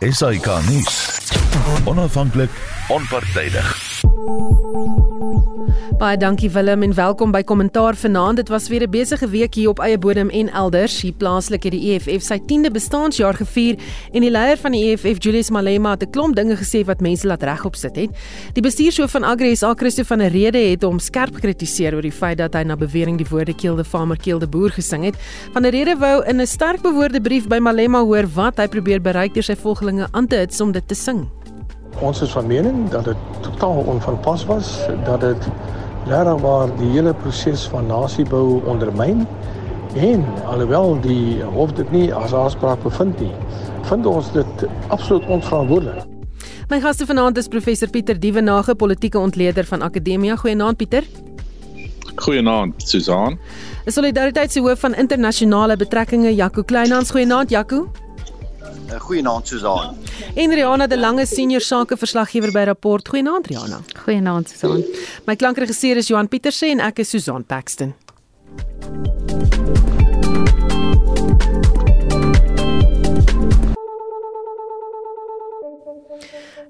SAK nuus. Onafhanklik, onpartydig. Baie dankie Willem en welkom by Kommentaar vanaand. Dit was weer 'n besige week hier op eie bodem en elders. Hier plaaslik het die EFF sy 10de bestaanjaar gevier en die leier van die EFF, Julius Malema, het 'n klomp dinge gesê wat mense laat regop sit het. Die bestuurshoof van Agri SA, Christo van der Rede, het hom skerp gekritiseer oor die feit dat hy na bewering die woorde keelde farmer keelde boer gesing het. Van der Rede wou in 'n sterk bewoorde brief by Malema hoor wat hy probeer bereik deur sy volgelinge aan te hits om dit te sing. Ons is van mening dat dit totaal onvanpas was, dat dit regtig waar die hele proses van nasiebou ondermyn en alhoewel die hof dit nie as aanspraak bevind nie, vind ons dit absoluut onverantwoordelik. My gaste vanaand is professor Pieter Dievenage, politieke ontleder van Akademia. Goeienaand Pieter. Goeienaand Susan. Die Solidariteitshoof van internasionale betrekkinge Jaco Kleinhans. Goeienaand Jaco. Goeienaand Susan. En Rihanna de Lange senior sakeverslaggewer by Rapport. Goeienaand Rihanna. Goeienaand Susan. My klankregisseur is Johan Pieterse en ek is Susan Paxton.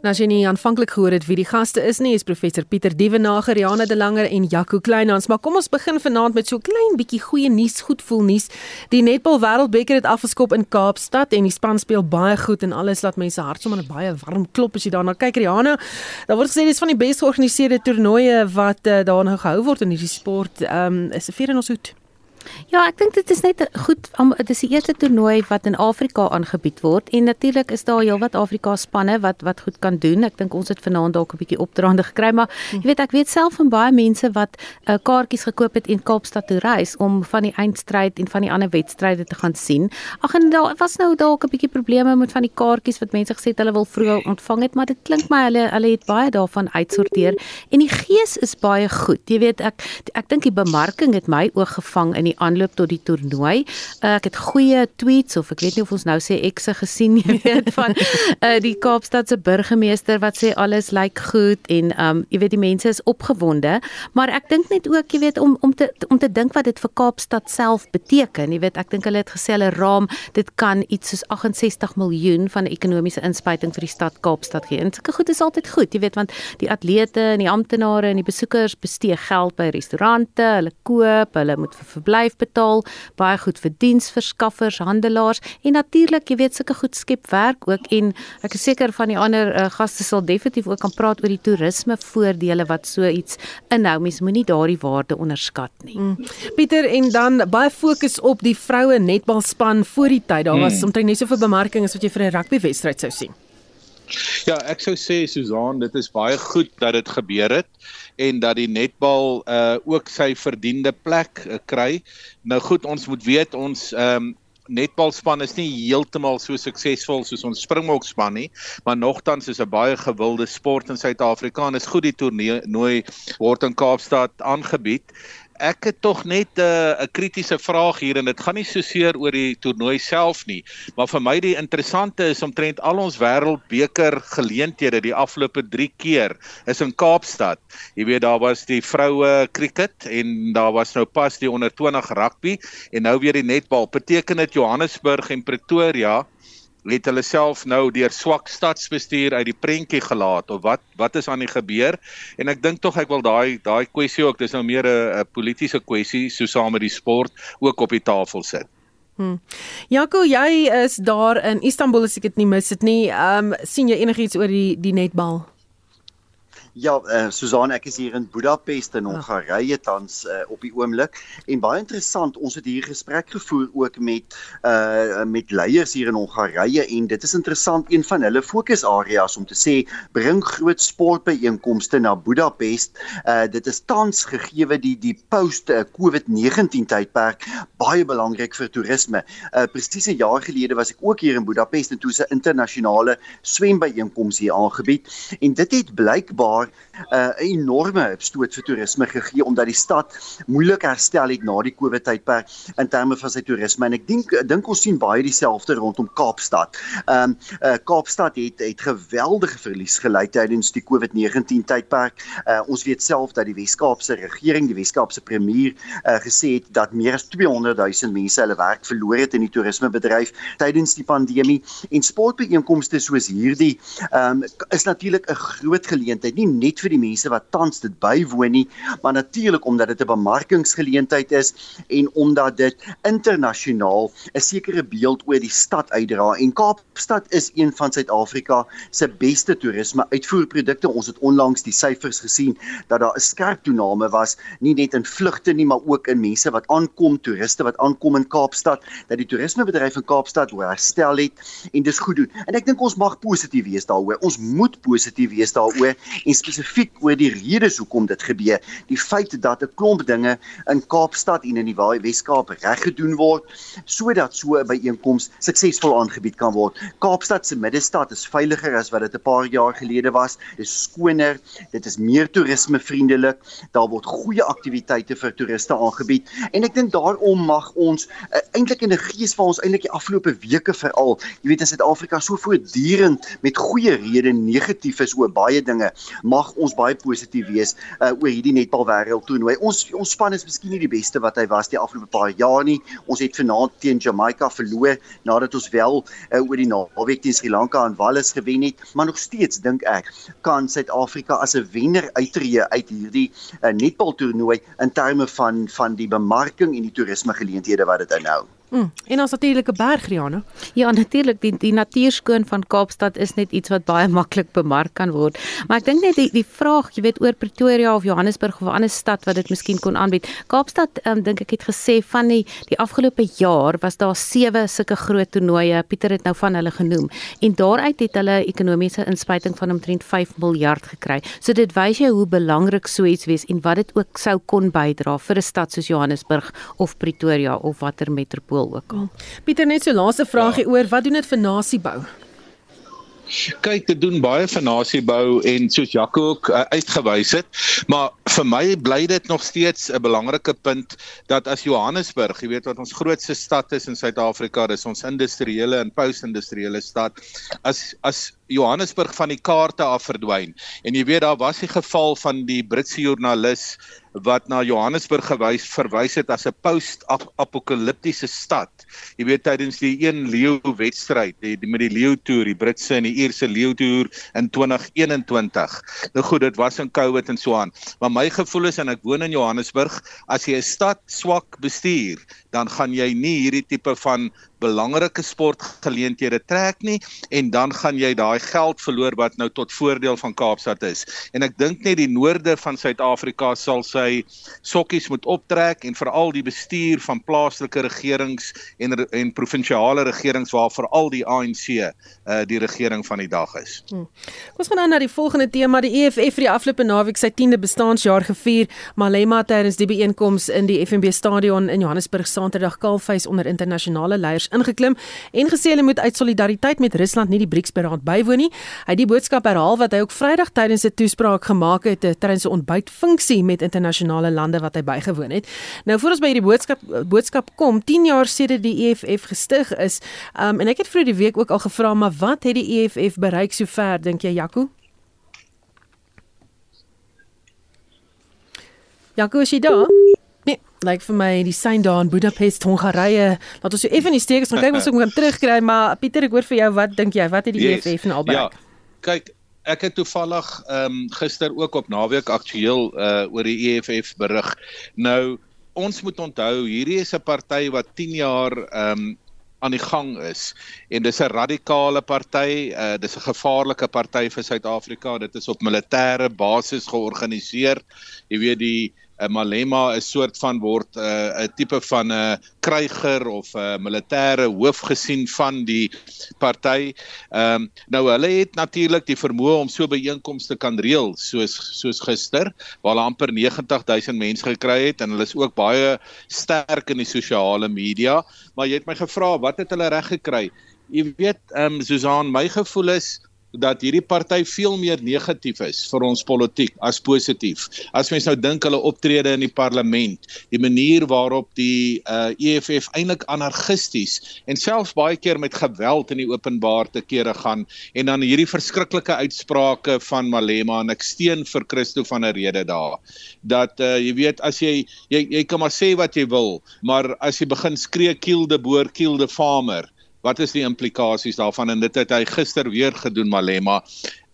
Nou as jy aanvanklik gehoor het wie die gaste is nie, is professor Pieter Dievenage, Rihanna de Langer en Jaco Kleinhans. Maar kom ons begin vanaand met so klein bietjie goeie nuus, goed voel nuus. Die Netball Wêreldbeker het afgeskop in Kaapstad en die span speel baie goed en alles laat mense hart sommer baie warm klop as jy daarna kyk. Rihanna, daar word gesê dis van die bes georganiseerde toernooie wat uh, daar nou gehou word in hierdie sport. Ehm um, is 'n vier in ons hoed. Ja, ek dink dit is net goed dit is die eerste toernooi wat in Afrika aangebied word en natuurlik is daar heelwat Afrika spanne wat wat goed kan doen. Ek dink ons het vanaand dalk 'n bietjie opdraande gekry, maar jy weet ek weet self van baie mense wat uh, kaartjies gekoop het in Kaapstad toe reis om van die eindstryd en van die ander wedstryde te gaan sien. Ag en daar was nou dalk 'n bietjie probleme met van die kaartjies wat mense gesê het hulle wil vroeg ontvang het, maar dit klink my hulle hulle het baie daarvan uitsorteer en die gees is baie goed. Jy weet ek ek dink die bemarking het my oog gevang in die aanloop tot die toernooi. Uh, ek het goeie tweets of ek weet nie of ons nou sê ekse gesien jy weet van uh, die Kaapstadse burgemeester wat sê alles lyk goed en um jy weet die mense is opgewonde, maar ek dink net ook jy weet om om te om te dink wat dit vir Kaapstad self beteken. Jy weet ek dink hulle het gesê hulle raam dit kan iets soos 68 miljoen van ekonomiese inspuiting vir die stad Kaapstad gee. En sulke goed is altyd goed, jy weet want die atlete en die amptenare en die besoekers bestee geld by restaurante, hulle koop, hulle moet vir verblyf betaal, baie goed vir diensverskaffers, handelaars en natuurlik, jy weet, sulke goed skep werk ook en ek is seker van die ander uh, gaste sal definitief ook kan praat oor die toerisme voordele wat so iets inhou. Mens moenie daardie waarde onderskat nie. Mm. Pieter en dan baie fokus op die vroue netbalspan voor die tyd. Daar was mm. omtrent net soveel bemarking as wat jy vir 'n rugbywedstryd sou sien. Ja, ek sou sê Susan, dit is baie goed dat dit gebeur het en dat die netbal uh ook sy verdiende plek uh, kry. Nou goed, ons moet weet ons ehm um, netbalspan is nie heeltemal so suksesvol soos ons springbokspan nie, maar nogtans is 'n baie gewilde sport in Suid-Afrika en is goed die toernooi word in Kaapstad aangebied ek het tog net 'n uh, kritiese vraag hier en dit gaan nie so seer oor die toernooi self nie, maar vir my die interessante is omtrent al ons wêreldbeker geleenthede die afgelope 3 keer is in Kaapstad. Jy weet daar was die vroue cricket en daar was nou pas die onder 20 rugby en nou weer die netbal. Beteken dit Johannesburg en Pretoria het hulle self nou deur swak stadsbestuur uit die prentjie gelaat of wat wat is aan die gebeur en ek dink tog ek wil daai daai kwessie ook dis nou meer 'n politieke kwessie so saam met die sport ook op die tafel sit. Hmm. Jaco, jy is daar in Istanbul as ek dit nie mis dit nie. Ehm um, sien jy enigiets oor die die netbal? Ja, uh, Susan, ek is hier in Budapest in Hongarye tans uh, op die oomblik en baie interessant, ons het hier gesprek gevoer ook met uh met leiers hier in Hongarye en dit is interessant een van hulle fokusareas om te sê bring groot sportbyeenkomste na Budapest. Uh dit is tans gegee die die post COVID-19 tydperk baie belangrik vir toerisme. Uh presies 'n jaar gelede was ek ook hier in Budapest en toe 'n internasionale swembyeenkoms hier aangebied en dit het blykbaar 'n uh, enorme stoot vir toerisme gegee omdat die stad moeilik herstel het na die COVID tydperk in terme van sy toerisme en ek dink dink ons sien baie dieselfde rondom Kaapstad. Ehm um, uh, Kaapstad het het geweldige verlies gely tydens die COVID-19 tydperk. Uh, ons weet self dat die Wes-Kaapse regering, die Wes-Kaapse premier uh, gesê het dat meer as 200 000 mense hulle werk verloor het in die toerismebedryf tydens die pandemie en sportbeeenkomste soos hierdie ehm um, is natuurlik 'n groot geleentheid nie net vir die mense wat tans dit bywoon nie, maar natuurlik omdat dit 'n bemarkingsgeleentheid is en omdat dit internasionaal 'n sekere beeld oor die stad uitdra en Kaapstad is een van Suid-Afrika se beste toerisme uitvoerprodukte. Ons het onlangs die syfers gesien dat daar 'n skerp toename was nie net in vlugte nie, maar ook in mense wat aankom, toeriste wat aankom in Kaapstad, dat die toerismebedryf in Kaapstad herstel het en dis goed doen. En ek dink ons mag positief wees daaroor. Ons moet positief wees daaroor en spesifiek oor die redes hoekom dit gebeur. Die feit dat 'n klomp dinge in Kaapstad en in die Wes-Kaap reggedoen word sodat so 'n byeenkoms suksesvol aangebied kan word. Kaapstad se middestad is veiliger as wat dit 'n paar jaar gelede was. Dit is skoner, dit is meer toerismevriendelik. Daar word goeie aktiwiteite vir toeriste aangebied en ek dink daarom mag ons uh, eintlik in 'n gees van ons eintlik die afgelope weke veral, jy weet in Suid-Afrika so voortdurend met goeie redes negatief is oor baie dinge, mag ons baie positief wees uh, oor hierdie netbal wêreld toernooi. Ons ons span is miskien nie die beste wat hy was die afgelope paar jaar nie. Ons het vanaand teen Jamaica verloor nadat ons wel uh, oor die naweek teen Sri Lanka en Wallis gewen het, maar nog steeds dink ek kan Suid-Afrika as 'n wenner uittreë uit hierdie uh, netbal toernooi in terme van van die bemarking en die toerisme geleenthede wat dit inhou. Mm. En ons natuurlike bergriane. Ja, natuurlik die die natuurskoon van Kaapstad is net iets wat baie maklik bemark kan word. Maar ek dink net die die vraag, jy weet oor Pretoria of Johannesburg of 'n ander stad wat dit miskien kon aanbied. Kaapstad, um, dink ek het gesê van die die afgelope jaar was daar sewe sulke groot toernooie. Pieter het nou van hulle genoem. En daaruit het hulle ekonomiese inspuiting van omtrent 5 miljard gekry. So dit wys jou hoe belangrik so iets wees en wat dit ook sou kon bydra vir 'n stad soos Johannesburg of Pretoria of watter metropool skool ook al. Pieter net so laaste vraagie ja. oor wat doen dit vir nasiebou? Kyk, dit doen baie vir nasiebou en soos Jaco ook uh, uitgewys het, maar vir my bly dit nog steeds 'n belangrike punt dat as Johannesburg, jy weet wat ons grootste stad is in Suid-Afrika, dis ons industriële en post-industriële stad, as as Johannesburg van die kaarte af verdwyn. En jy weet daar was die geval van die Britse joernalis wat na Johannesburg gewys verwys het as 'n post-apokaliptiese stad. Jy weet tydens die een leeu wedstryd, die, die met die leeu toer, die Britse en die Ierse leeu toer in 2021. Nou goed, dit was in COVID en so aan. Maar my gevoel is en ek woon in Johannesburg, as jy 'n stad swak bestuur, dan gaan jy nie hierdie tipe van belangrike sportgeleenthede trek nie en dan gaan jy daai geld verloor wat nou tot voordeel van Kaapstad is. En ek dink net die noorde van Suid-Afrika sal sy sokkies moet optrek en veral die bestuur van plaaslike regerings en en provinsiale regerings waar veral die ANC uh eh, die regering van die dag is. Hmm. Ons gaan nou na die volgende tema, die EFF vir die afgelope naweek sy 10de bestaanjaar gevier. Malema tydens die byeenkoms in die FNB stadion in Johannesburg Saterdag kaalfees onder internasionale leiers ingeklim en gesê hulle moet uit solidariteit met Rusland nie die BRICS-beraad bywoon nie. Hy het die boodskap herhaal wat hy ook Vrydag tydens 'n toespraak gemaak het eh, tydens 'n ontbytfunksie met internasionale lande wat hy bygewoon het. Nou voor ons by hierdie boodskap boodskap kom, 10 jaar sedert die EFF gestig is, um, en ek het vroeër die week ook al gevra maar wat het die EFF bereik sover dink jy Jaco? Jaco, is jy daar? Lyk vir my die sein daar in Budapest, Hongarye. Laat ons so effe in die steek is, maar kyk ons moet terugkry, maar Pieter, ek hoor vir jou, wat dink jy? Wat het die yes. EFF en albei? Ja. Kyk, ek het toevallig ehm um, gister ook op naweek aktueel uh oor die EFF berig. Nou ons moet onthou, hierdie is 'n party wat 10 jaar ehm um, aan die gang is en dis 'n radikale party, uh dis 'n gevaarlike party vir Suid-Afrika. Dit is op militêre basis georganiseer. Jy weet die 'n Malema 'n soort van word eh, 'n uh, tipe van 'n uh, kryger of 'n uh, militêre hoof gesien van die party. Ehm um, nou hulle het natuurlik die vermoë om so byeenkomste kan reël soos soos gister waar hulle amper 90000 mense gekry het en hulle is ook baie sterk in die sosiale media, maar jy het my gevra wat het hulle reg gekry? Jy weet ehm um, Susan, my gevoel is dat hierdie party veel meer negatief is vir ons politiek as positief. As mens nou dink hulle optrede in die parlement, die manier waarop die uh, EFF eintlik anargisties en selfs baie keer met geweld in die openbaar te kere gaan en dan hierdie verskriklike uitsprake van Malema en ek steun vir Christo van 'n rede daar. Dat uh, jy weet as jy, jy jy kan maar sê wat jy wil, maar as jy begin skree kill the boer, kill the farmer wat is die implikasies daarvan en dit het hy gister weer gedoen Malema.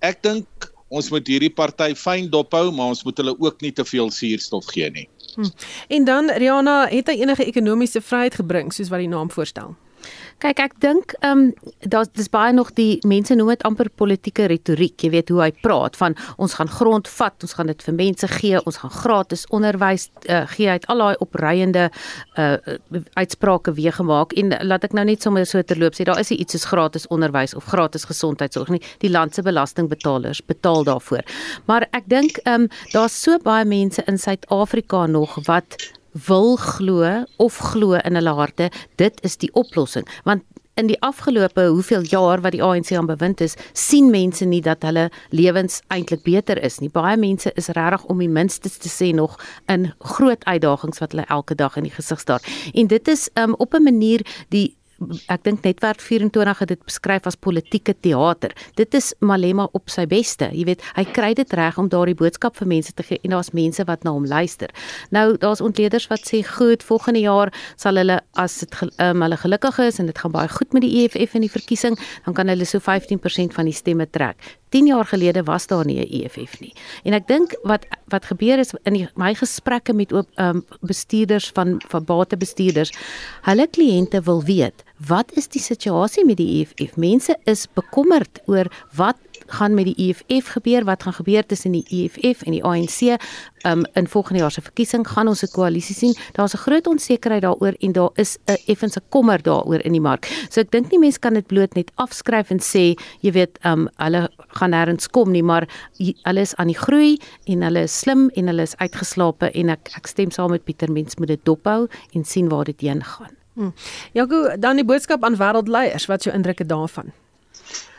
Ek dink ons moet hierdie party fyn dophou, maar ons moet hulle ook nie te veel suurstof gee nie. Hm. En dan Rihanna, het hy enige ekonomiese vryheid gebring soos wat die naam voorstel? Kyk, ek dink ehm um, daar's dis baie nog die mense noem dit amper politieke retoriek. Jy weet hoe hy praat van ons gaan grond vat, ons gaan dit vir mense gee, ons gaan gratis onderwys uh, gee uit al daai opreiende uh, uitsprake weer gemaak en laat ek nou net sommer so terloop sê daar is iets soos gratis onderwys of gratis gesondheidsorg nie. Die land se belastingbetalers betaal daarvoor. Maar ek dink ehm um, daar's so baie mense in Suid-Afrika nog wat wil glo of glo in hulle harte dit is die oplossing. Want in die afgelope hoeveel jaar wat die ANC aan bewind is sien mense nie dat hulle lewens eintlik beter is nie. Baie mense is regtig om die minste te sê nog in groot uitdagings wat hulle elke dag in die gesig staar. En dit is um, op 'n manier die ek dink netwerk 24 het dit beskryf as politieke teater. Dit is Malema op sy beste. Jy weet, hy kry dit reg om daardie boodskap vir mense te gee en daar's mense wat na hom luister. Nou daar's ontleeders wat sê goed, volgende jaar sal hulle as dit um, hulle gelukkig is en dit gaan baie goed met die EFF in die verkiesing, dan kan hulle so 15% van die stemme trek. 10 jaar gelede was daar nie 'n EFF nie. En ek dink wat wat gebeur is in die, my gesprekke met ook um, bestuurders van van batebestuurders, hulle kliënte wil weet, wat is die situasie met die EFF? Mense is bekommerd oor wat gaan met die EFF gebeur? Wat gaan gebeur tussen die EFF en die ANC? Um in volgende jaar se verkiesing gaan ons 'n koalisie sien. Daar's 'n groot onsekerheid daaroor en daar is 'n effense kommer daaroor in die mark. So ek dink nie mense kan dit bloot net afskryf en sê, jy weet, um hulle gaan nêrens kom nie, maar hulle is aan die groei en hulle is slim en hulle is uitgeslape en ek ek stem saam met Pieter mens moet dit dophou en sien waar dit heen gaan. Hmm. Jaco, dan die boodskap aan wêreldleiers, wat jou indrukke daarvan?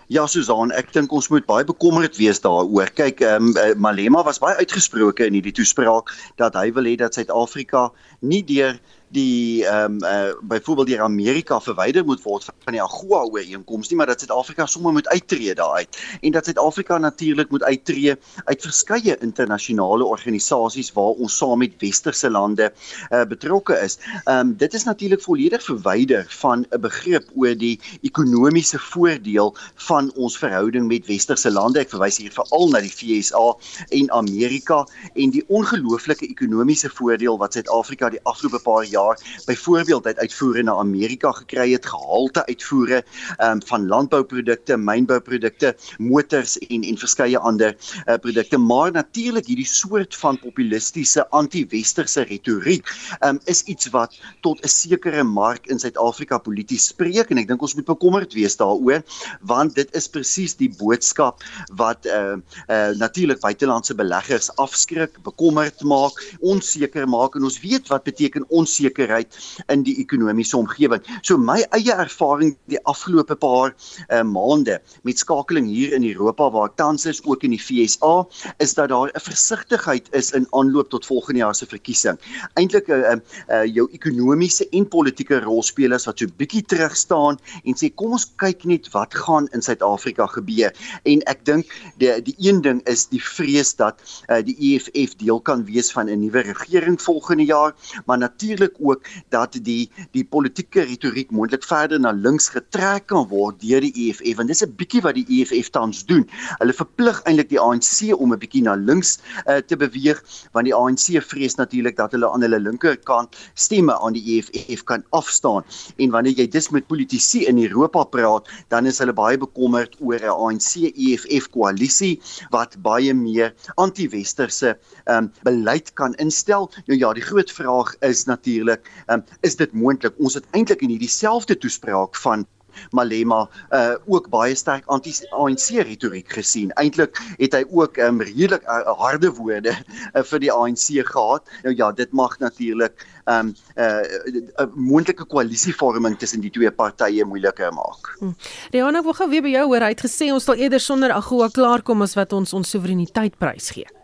Ja Susan, ek dink ons moet baie bekommerd wees daaroor. Kyk, ehm um, Malema was baie uitgesproke in hierdie toespraak dat hy wil hê dat Suid-Afrika nie deur die ehm um, uh, byvoorbeeld deur Amerika verwyder moet word van die AGOA ooreenkoms nie maar dat Suid-Afrika sommer moet uittreë daaruit en dat Suid-Afrika natuurlik moet uittreë uit verskeie internasionale organisasies waar ons saam met westerse lande uh, betrokke is. Ehm um, dit is natuurlik volledig verwyder van 'n begrip oor die ekonomiese voordeel van ons verhouding met westerse lande. Ek verwys hier veral na die FSA en Amerika en die ongelooflike ekonomiese voordeel wat Suid-Afrika die afgelope paar jaar jaar byvoorbeeld uit uitvoere na Amerika gekry het, gehalte uitvoere um, van landbouprodukte, mynbouprodukte, motors en en verskeie ander uh, produkte. Maar natuurlik hierdie soort van populistiese anti-westerse retoriek um, is iets wat tot 'n sekere mark in Suid-Afrika polities spreek en ek dink ons moet bekommerd wees daaroor want dit is presies die boodskap wat uh, uh, natuurlik buitelandse beleggers afskrik, bekommerd maak, onseker maak en ons weet wat beteken onseker onsekerheid in die ekonomiese omgewing. So my eie ervaring die afgelope paar uh, maande met skakeling hier in Europa waar ek tans is ook in die FSA is dat daar 'n versigtigheid is in aanloop tot volgende jaar se verkiesing. Eintlik 'n uh, uh, uh, jou ekonomiese en politieke rolspelers wat so bietjie terug staan en sê kom ons kyk net wat gaan in Suid-Afrika gebeur. En ek dink die die een ding is die vrees dat uh, die EFF deel kan wees van 'n nuwe regering volgende jaar, maar natuurlik ook dat die die politieke retoriek moontlik verder na links getrek kan word deur die EFF want dis 'n bietjie wat die EFF tans doen. Hulle verplig eintlik die ANC om 'n bietjie na links uh, te beweeg want die ANC vrees natuurlik dat hulle aan hulle linkerkant stemme aan die EFF kan afstaan. En wanneer jy dis met politici in Europa praat, dan is hulle baie bekommerd oor 'n ANC-EFF koalisie wat baie meer anti-westerse um, beleid kan instel. Nou ja, die groot vraag is natuurlik natuurlik, um, is dit moontlik? Ons het eintlik in hierdie selfde toespraak van Malema uh ook baie sterk anti-ANC retoriek gesien. Eintlik het hy ook um, redelik uh, harde woorde uh, vir die ANC gehad. Nou ja, dit mag natuurlik um 'n uh, uh, moontlike koalisievorming tussen die twee partye moeiliker maak. Hm. Rihanna, ek wil gou weer by jou hoor. Hy het gesê ons sal eerder sonder AGOA klaarkom as wat ons ons soewereiniteit prysgee.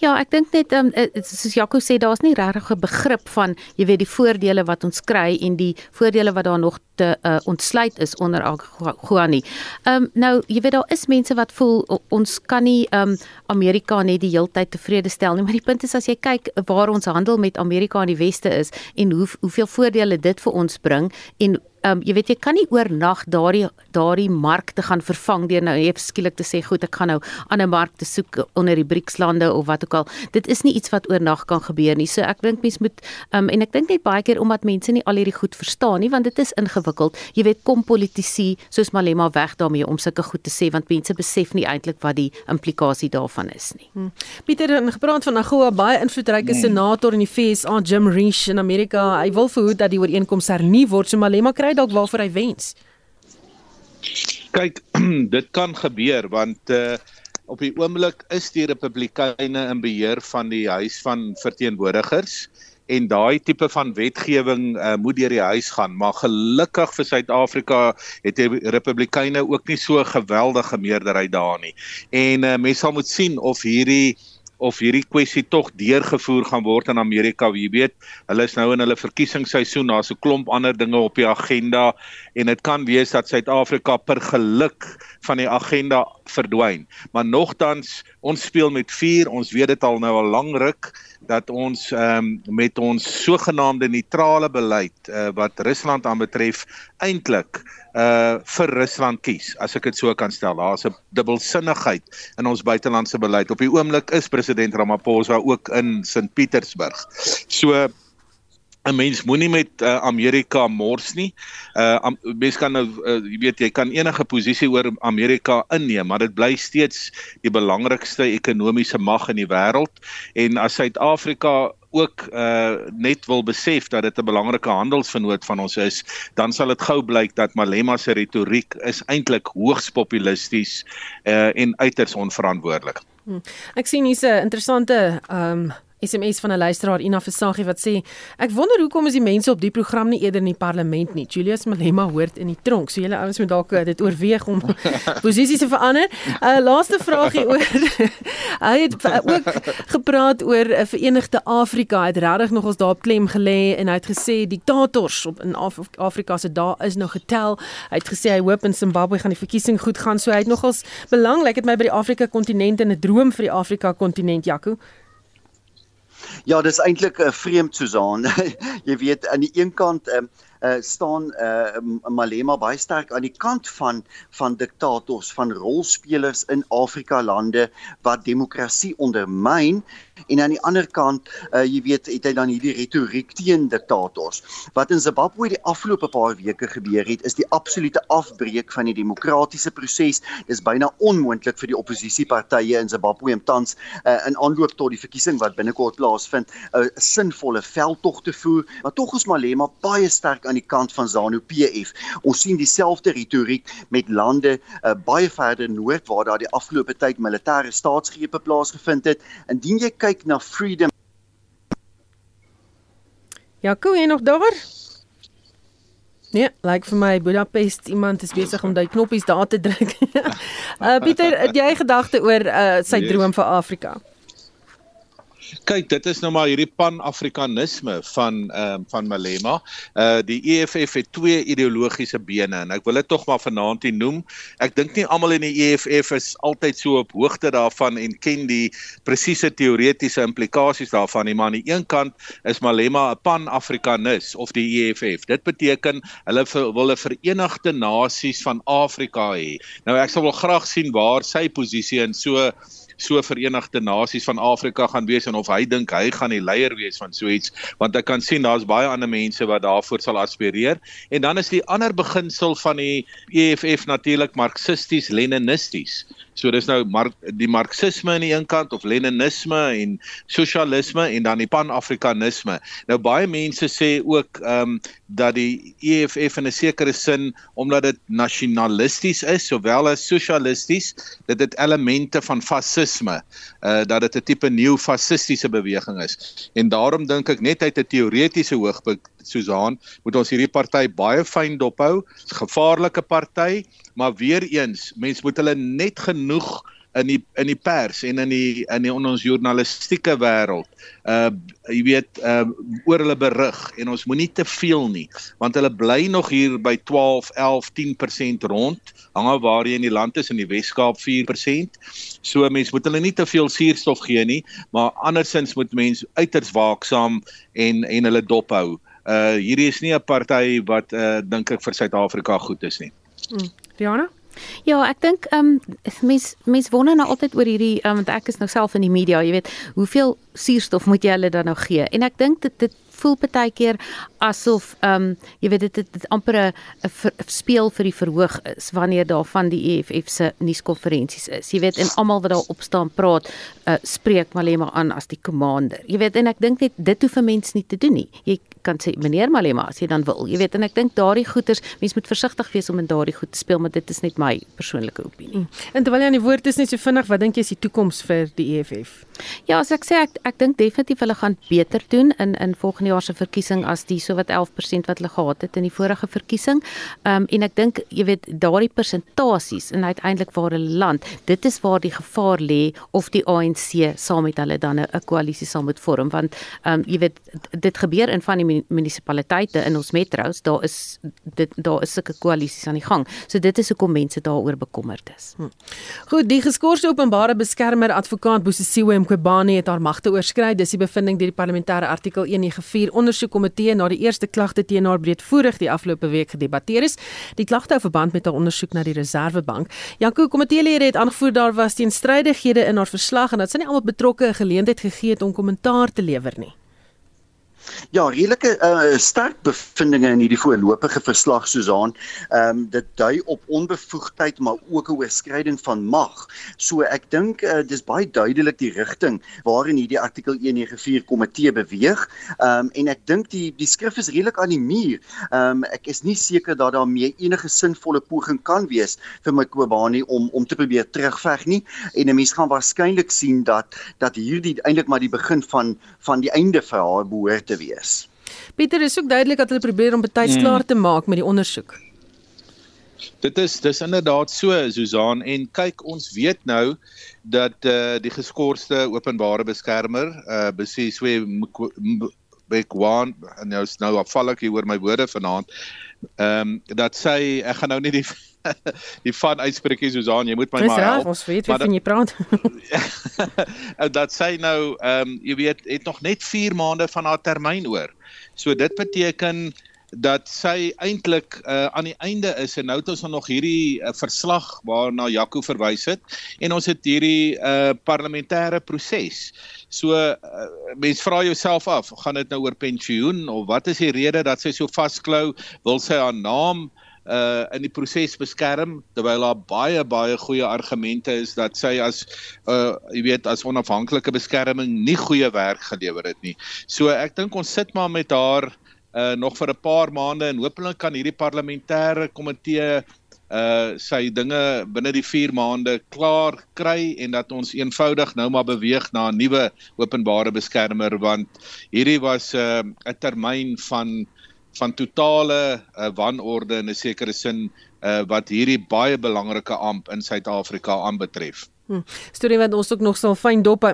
Ja, ek dink net um, soos Jaco sê daar's nie regtig 'n begrip van jy weet die voordele wat ons kry en die voordele wat daar nog te uh, ontsluit is onder Guani. Ehm um, nou jy weet daar is mense wat voel ons kan nie ehm um, Amerika net die heeltyd tevrede stel nie, maar die punt is as jy kyk waar ons handel met Amerika in die weste is en hoe hoeveel voordele dit vir ons bring en um, jy weet jy kan nie oornag daardie daardie markte gaan vervang deur nou net skielik te sê goed ek gaan nou ander markte soek onder die BRICS lande of wat ook al. Dit is nie iets wat oornag kan gebeur nie. So ek dink mense moet um, en ek dink net baie keer omdat mense nie al hierdie goed verstaan nie want dit is ingewikkeld. Jy weet kom politici soos Malema weg daarmee om sulke goed te sê want mense besef nie eintlik wat die implikasie daarvan is nie. Hmm. Pieter in gepraat van Agoa baie invloedryke hmm. senator in die FSA Jim Risch in Amerika. Hy wil verhoed dat die ooreenkoms hernu word. So Malema kry dalk waarvoor hy wens. Kyk, dit kan gebeur want uh op die oomblik is die Republikeine in beheer van die huis van verteenwoordigers en daai tipe van wetgewing uh, moet deur die huis gaan. Maar gelukkig vir Suid-Afrika het die Republikeine ook nie so geweldige meerderheid daar nie. En uh, mense sal moet sien of hierdie of hierdie kwessie tog deurgevoer gaan word in Amerika. Wie weet, hulle is nou in hulle verkiesingsseisoen, daar's 'n klomp ander dinge op die agenda. En dit kan wees dat Suid-Afrika per geluk van die agenda verdwyn. Maar nogtans, ons speel met vuur. Ons weet dit al nou al lank ruk dat ons ehm um, met ons sogenaamde neutrale beleid uh, wat Rusland aanbetref eintlik uh vir Rusland kies as ek dit so kan stel. Daar's 'n dubbelsinnigheid in ons buitelandse beleid. Op die oomblik is president Ramaphosa ook in Sint Petersburg. So 'n mens moenie met uh, Amerika mors nie. Uh mens kan nou uh, jy weet jy kan enige posisie oor Amerika inneem, maar dit bly steeds die belangrikste ekonomiese mag in die wêreld en as Suid-Afrika ook uh net wil besef dat dit 'n belangrike handelsvernoot van ons is, dan sal dit gou blyk dat Malema se retoriek is eintlik hoogs populisties uh en uiters onverantwoordelik. Hmm. Ek sien hier's 'n interessante um SMS van 'n luisteraar Ina Versagie wat sê ek wonder hoekom is die mense op die program nie eerder in die parlement nie. Julius Malema hoort in die tronk. So julle ouens moet dalk eh, dit oorweeg om posisies te verander. 'n uh, Laaste vraagie oor hy het ook gepraat oor 'n uh, Verenigde Afrika. Hy het regtig nog ons daarop klem gelê en hy het gesê diktators op in Af Afrika se dae is nog getel. Hy het gesê hy hoop in Zimbabwe gaan die verkiesing goed gaan. So hy het nogals belangrik dit my by die Afrika kontinent en 'n droom vir die Afrika kontinent Jaco. Ja, dis eintlik 'n uh, vreemd Susan. jy weet aan die een kant um, uh, staan uh, Malema baie sterk aan die kant van van diktators, van rolspelers in Afrika lande wat demokrasie ondermyn en aan die ander kant uh, jy weet het hy dan hierdie retoriek teen diktators. Wat in Zimbabwe die afgelope paar weke gebeur het, is die absolute afbreek van die demokratiese proses. Dis byna onmoontlik vir die oppositiepartye in Zimbabwe om tans uh, in aanloop tot die verkiesing wat binnekort plaasvind, 'n uh, sinvolle veldtog te voer, maar tog is Malema baie sterk aan die kant van ZANU-PF. Ons sien dieselfde retoriek met lande uh, baie verder noord waar daar die afgelope tyd militêre staatsgrepe plaasgevind het. Indien jy kyk na freedom Jaco, jy nog daar? Nee, like vir my Budapest iemand is besig om daai knoppies daar te druk. uh Pieter, het jy gedagte oor uh sy yes. droom vir Afrika? Kyk dit is nou maar hierdie pan-afrikanisme van ehm uh, van Malema. Uh die EFF het twee ideologiese bene en ek wil dit tog maar vanaand hier noem. Ek dink nie almal in die EFF is altyd so op hoogte daarvan en ken die presiese teoretiese implikasies daarvan nie, maar aan die een kant is Malema 'n pan-afrikanis of die EFF. Dit beteken hulle wil 'n verenigde nasies van Afrika hê. Nou ek sal wel graag sien waar sy posisie in so so Verenigde Nasies van Afrika gaan wees en of hy dink hy gaan die leier wees van so iets want ek kan sien daar's baie ander mense wat daarvoor sal aspireer. En dan is die ander beginsel van die EFF natuurlik marxisties leninisties So dis nou mar die marxisme aan die een kant of leninisme en sosialisme en dan die pan-afrikanisme. Nou baie mense sê ook ehm um, dat die EFF in 'n sekere sin omdat dit nasionalisties is sowel as sosialisties, dit het elemente van fasisme, uh dat dit 'n tipe neo-fasistiese beweging is. En daarom dink ek net uit 'n teoretiese hoogpunt Susan, moet ons hierdie party baie fyn dophou. Gevaarlike party, maar weer eens, mense moet hulle net genoeg in die in die pers en in die in die ons journalistieke wêreld uh jy weet uh oor hulle berig. En ons moenie te veel nie want hulle bly nog hier by 12 11 10% rond hang af waar jy in die land is in die Weskaap 4% so mense moet hulle nie te veel suurstof gee nie maar andersins moet mense uiters waaksaam en en hulle dop hou uh hierdie is nie 'n party wat uh dink ek vir Suid-Afrika goed is nie. Hmm. Diana? Ja, ek dink ehm um, mens mens wonder nou altyd oor hierdie um, want ek is nou self in die media, jy weet, hoeveel suurstof moet jy hulle dan nou gee? En ek dink dit dit voel baie keer asof ehm um, jy weet dit dit, dit amper 'n speel vir die verhoog is wanneer daar van die EFF se nuuskonferensies is. Jy weet en almal wat daar op staan praat, uh, spreek Malema aan as die commander. Jy weet en ek dink net dit hoef 'n mens nie te doen nie. Jy kan sê meneer Malema as jy dan wil. Jy weet en ek dink daardie goeters, mens moet versigtig wees om in daardie goed te speel, maar dit is net my persoonlike opinie. Mm. En terwyl jy aan die woord is net so vinnig, wat dink jy is die toekoms vir die EFF? Ja, as ek sê ek ek dink definitief hulle gaan beter doen in in volgende jaar se verkiesing as die sowat 11% wat hulle gehad het in die vorige verkiesing. Ehm um, en ek dink jy weet daardie persentasies en uiteindelik waar hulle land, dit is waar die gevaar lê of die ANC saam met hulle dan 'n koalisie sal moet vorm want ehm um, jy weet dit gebeur in van die munisipaliteite in ons metro's, daar is dit daar is sulke koalisies aan die gang. So dit is hoekom mense daaroor bekommerd is. Hm. Goed, die geskorste openbare beskermer advokaat Bosisiwe Mqobane het haar magte oorskry. Dis die bevinding deur die parlementêre artikel 194 ondersoekkomitee na die eerste klagte teen haar breedvoerig die afgelope week gedebatteer is. Die klagte hou verband met haar ondersoek na die Reserwebank. Janko komiteelede het aangevoer daar was teenstrydighede in haar verslag en dat sy nie almal betrokke 'n geleentheid gegee het om kommentaar te lewer nie. Ja, redelike uh, sterk bevindinge in hierdie voorlopige verslag Susan. Ehm um, dit dui op onbevoegdheid maar ook 'n oorskryding van mag. So ek dink uh, dis baie duidelik die rigting waarin hierdie artikel 194 komitee beweeg. Ehm um, en ek dink die die skrif is redelik aan die muur. Ehm um, ek is nie seker dat daar mee enige sinvolle poging kan wees vir my Kobani om om te probeer terugveg nie. En 'n mens gaan waarskynlik sien dat dat hierdie eintlik maar die begin van van die einde vir haar behoort te wees. Pieter is ook duidelik dat hulle probeer om betyds hmm. klaar te maak met die ondersoek. Dit is dis inderdaad so Susan en kyk ons weet nou dat eh uh, die geskorste openbare beskermer eh uh, Besiswe Bekwan en nou is nou afvallik hier oor my woorde vanaand. Ehm um, dat sy ek gaan nou nie die die van uitspreekie Susan, jy moet my Dis maar help. Dis reg, ons weet wat jy praat. dat sy nou ehm um, jy weet het nog net 4 maande van haar termyn oor. So dit beteken dat sy eintlik uh, aan die einde is en nou het ons nog hierdie uh, verslag waarna Jaco verwys het en ons het hierdie uh, parlementêre proses. So uh, mens vra jouself af, gaan dit nou oor pensioen of wat is die rede dat sy so vasklou? Wil sy haar naam uh in die proses beskerm terwyl daar baie baie goeie argumente is dat sy as uh jy weet as onafhanklike beskerming nie goeie werk gelewer het nie. So ek dink ons sit maar met haar uh nog vir 'n paar maande en hopelik kan hierdie parlementêre komitee uh sy dinge binne die 4 maande klaar kry en dat ons eenvoudig nou maar beweeg na 'n nuwe openbare beskermer want hierdie was 'n uh, 'n termyn van van totale uh, wanorde in 'n sekere sin uh, wat hierdie baie belangrike amp in Suid-Afrika aanbetref. Hm. Storie wat ons ook nog sal fyn dop.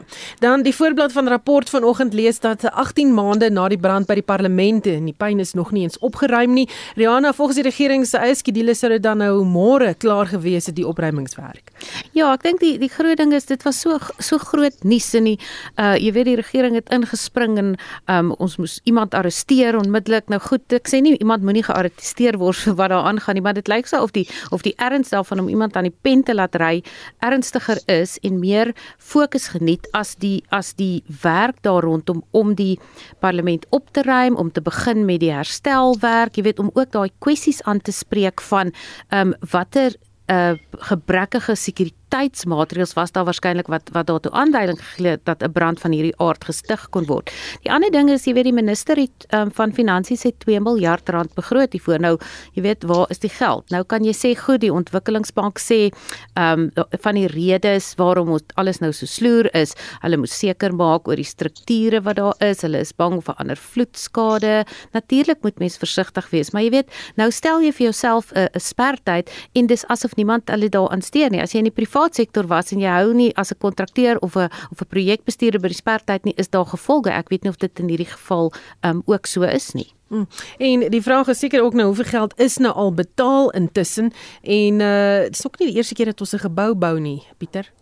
Dan die voorblad van rapport vanoggend lees dat 18 maande na die brand by die parlement en die pyn is nog nie eens opgeruim nie. Rihanna volgens die regering se eie skedules sou dit dan nou môre klaar gewees het die opruimingswerk. Ja, ek dink die die groot ding is dit was so so groot nuus in die uh jy weet die regering het ingespring en um ons moes iemand arresteer onmiddellik. Nou goed, ek sê nie iemand moenie gearresteer word vir wat daar aangaan nie, maar dit lyk so of die of die erns daarvan om iemand aan die pen te laat ry ernstiger is en meer fokus geniet as die as die werk daar rondom om die parlement op te ruim, om te begin met die herstelwerk, jy weet om ook daai kwessies aan te spreek van ehm um, watter 'n uh, gebrekkige sekuriteit sekuriteitsmaatreëls was daar waarskynlik wat wat daartoe aanduiding gegee het dat 'n brand van hierdie aard gestig kon word. Die ander ding is jy weet die minister het um, van finansies het 2 miljard rand begroot hiervoor. Nou, jy weet waar is die geld? Nou kan jy sê goed, die ontwikkelingsbank sê ehm um, van die redes waarom ons alles nou so sloer is, hulle moet seker maak oor die strukture wat daar is. Hulle is bang vir ander vloedskade. Natuurlik moet mens versigtig wees, maar jy weet, nou stel jy vir jouself 'n 'n spertyd en dis asof niemand hulle daaraan steur nie. As jy in die privaat sektor was en jy hou nie as 'n kontrakteur of 'n of 'n projekbestuurder by die spertyd nie, is daar gevolge. Ek weet nie of dit in hierdie geval um ook so is nie. Hmm. En die vraag is seker ook nou hoeveel geld is nou al betaal intussen en uh dis ook nie die eerste keer dat ons 'n gebou bou nie, Pieter.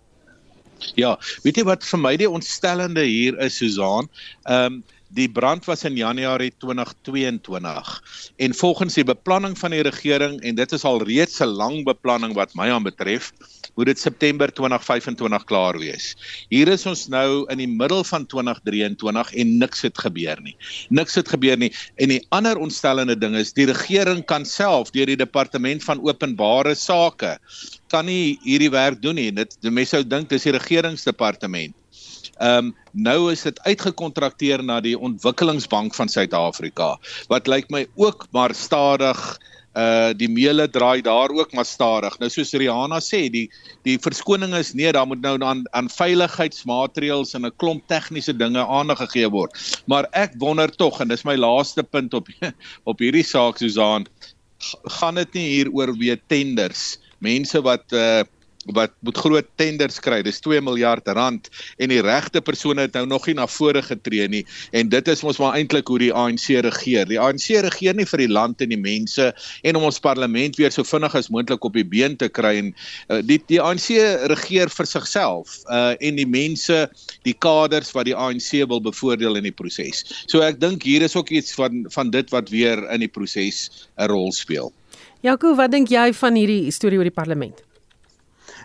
Ja, weet jy wat vir my die ontstellende hier is Susan? Ehm um, Die brand was in Januarie 2022 en volgens die beplanning van die regering en dit is al reeds 'n lang beplanning wat my aanbetref, moet dit September 2025 klaar wees. Hier is ons nou in die middel van 2023 en niks het gebeur nie. Niks het gebeur nie en die ander ontstellende ding is die regering kan self deur die departement van openbare sake kan nie hierdie werk doen nie. Dit mense sou dink dis die regeringsdepartement. Ehm um, nou is dit uitgekontrakteer na die Ontwikkelingsbank van Suid-Afrika wat lyk my ook maar stadig uh die meele draai daar ook maar stadig. Nou soos Rihanna sê, die die verskoning is nee, daar moet nou aan aan veiligheidsmaatreëls en 'n klomp tegniese dinge aandag gegee word. Maar ek wonder tog en dis my laaste punt op op hierdie saak Susan, gaan dit nie hier oor weer tenders, mense wat uh wat moet groot tenders kry. Dis 2 miljard rand en die regte persone het nou nog nie na vore getree nie en dit is mos maar eintlik hoe die ANC regeer. Die ANC regeer nie vir die land en die mense en om ons parlement weer so vinnig as moontlik op die been te kry en uh, die die ANC regeer vir sigself uh en die mense, die kaders wat die ANC wil bevoordeel in die proses. So ek dink hier is ook iets van van dit wat weer in die proses 'n rol speel. Jaco, wat dink jy van hierdie storie oor die parlement?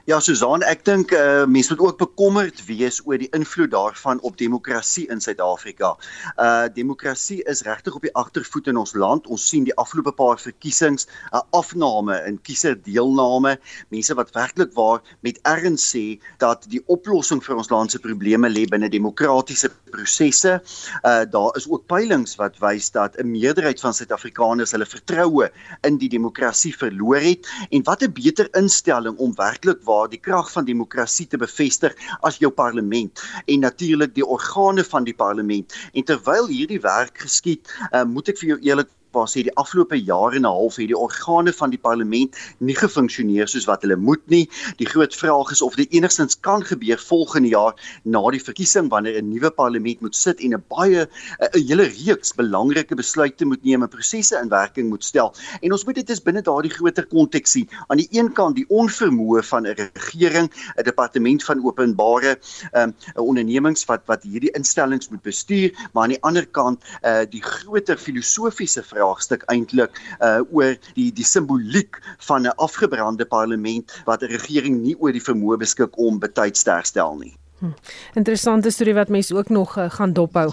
Ja, Susan, ek dink uh, mense moet ook bekommerd wees oor die invloed daarvan op demokrasie in Suid-Afrika. Uh demokrasie is regtig op die agtervoet in ons land. Ons sien die afgelope paar verkiesings 'n uh, afname in kieserdeelname. Mense wat werklik waar met erns sê dat die oplossing vir ons land se probleme lê binne demokratiese prosesse. Uh daar is ook peilings wat wys dat 'n meerderheid van Suid-Afrikaners hulle vertroue in die demokrasie verloor het en wat 'n beter instelling om werklik waar die krag van demokrasie te bevestig as jou parlement en natuurlik die organe van die parlement. En terwyl hierdie werk geskied uh, moet ek vir jou eerlik waar sê die afgelope jaar en 'n half het die organe van die parlement nie gefunksioneer soos wat hulle moet nie. Die groot vraag is of dit enigstens kan gebeur volgende jaar na die verkiesing wanneer 'n nuwe parlement moet sit en 'n baie 'n hele reeks belangrike besluite moet neem en prosesse in werking moet stel. En ons moet dit is binne daardie groter konteks sien. Aan die een kant die onvermoë van 'n regering, 'n departement van openbare ehm um, ondernemings wat wat hierdie instellings moet bestuur, maar aan die ander kant uh die groter filosofiese vraag vraagstuk eintlik uh oor die die simboliek van 'n afgebrande parlement wat 'n regering nie oor die vermoë beskik om betyds te herstel nie. Hm. Interessante storie wat mense ook nog uh, gaan dophou.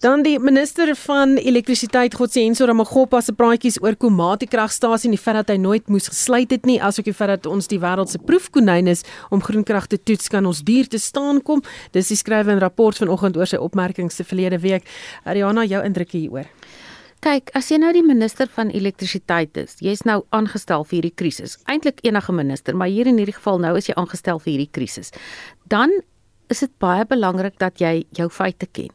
Dan die minister van elektrisiteit Godsienso Ramaggopa se praatjies oor Komati kragstasie en die feit dat hy nooit moes gesluit het nie, asook die feit dat ons die wêreld se proefkonyn is om groenkrag te toets kan ons duur te staan kom. Dis die skrywe in rapport vanoggend oor sy opmerkings se verlede week. Ariana, jou indrukke hieroor? Kyk, as jy nou die minister van elektrisiteit is, jy's nou aangestel vir hierdie krisis. Eintlik enige minister, maar hier in hierdie geval nou is jy aangestel vir hierdie krisis. Dan is dit baie belangrik dat jy jou feite ken.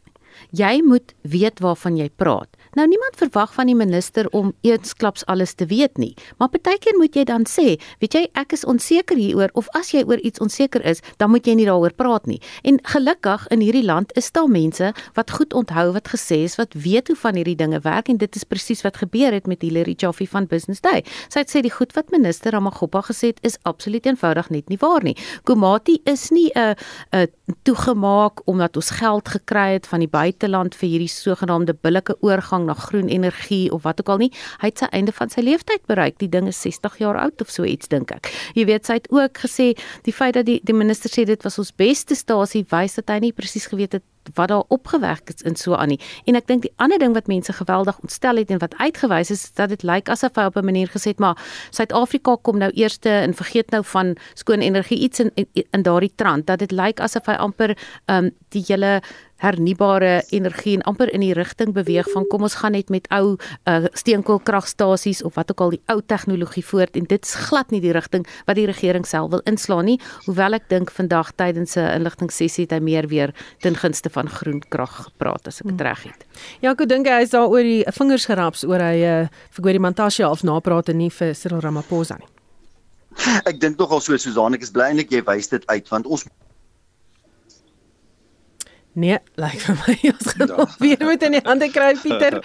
Jy moet weet waarvan jy praat. Nou niemand verwag van die minister om eensklaps alles te weet nie, maar partykeer moet jy dan sê, weet jy, ek is onseker hieroor of as jy oor iets onseker is, dan moet jy nie daaroor praat nie. En gelukkig in hierdie land is daar mense wat goed onthou wat gesê is, wat weet hoe van hierdie dinge werk en dit is presies wat gebeur het met Hilary Jaffe van Business Day. Sy het sê die goed wat minister Ramaggopa gesê het is absoluut eenvoudig net nie waar nie. Komati is nie 'n 'n toegemaak omdat ons geld gekry het van die buiteland vir hierdie sogenaamde billike oorgang na groen energie of wat ook al nie. Hy het sy einde van sy lewenstyd bereik. Die ding is 60 jaar oud of so iets dink ek. Jy weet sy het ook gesê die feit dat die die minister sê dit was ons beste stasie wys dat hy nie presies geweet het wat daar opgewerk is in so aan nie. En ek dink die ander ding wat mense geweldig ontstel het en wat uitgewys is dat dit lyk asof hy op 'n manier gesê het maar Suid-Afrika kom nou eerste en vergeet nou van skoon energie iets in in, in daardie trant dat dit lyk asof hy amper ehm um, die hele hernubare energie en amper in die rigting beweeg van kom ons gaan net met ou uh, steenkoolkragstasies of wat ook al die ou tegnologie voort en dit is glad nie die rigting wat die regering self wil inslaan nie hoewel ek dink vandag tydens 'n inligtingsessie het hy meer weer ten gunste van groen krag gepraat as ek dit reg het. Ja, ek dink hy is daar oor die vingers geraps oor hy uh, vir Gwerie Mantashe half napraat en nie vir Cyril Ramaphosa nie. Ek dink nogal so Susan, ek is bly eintlik jy wys dit uit want ons Nee, lyk vir my ons gaan ja. weer moet in die hande kry Pieter.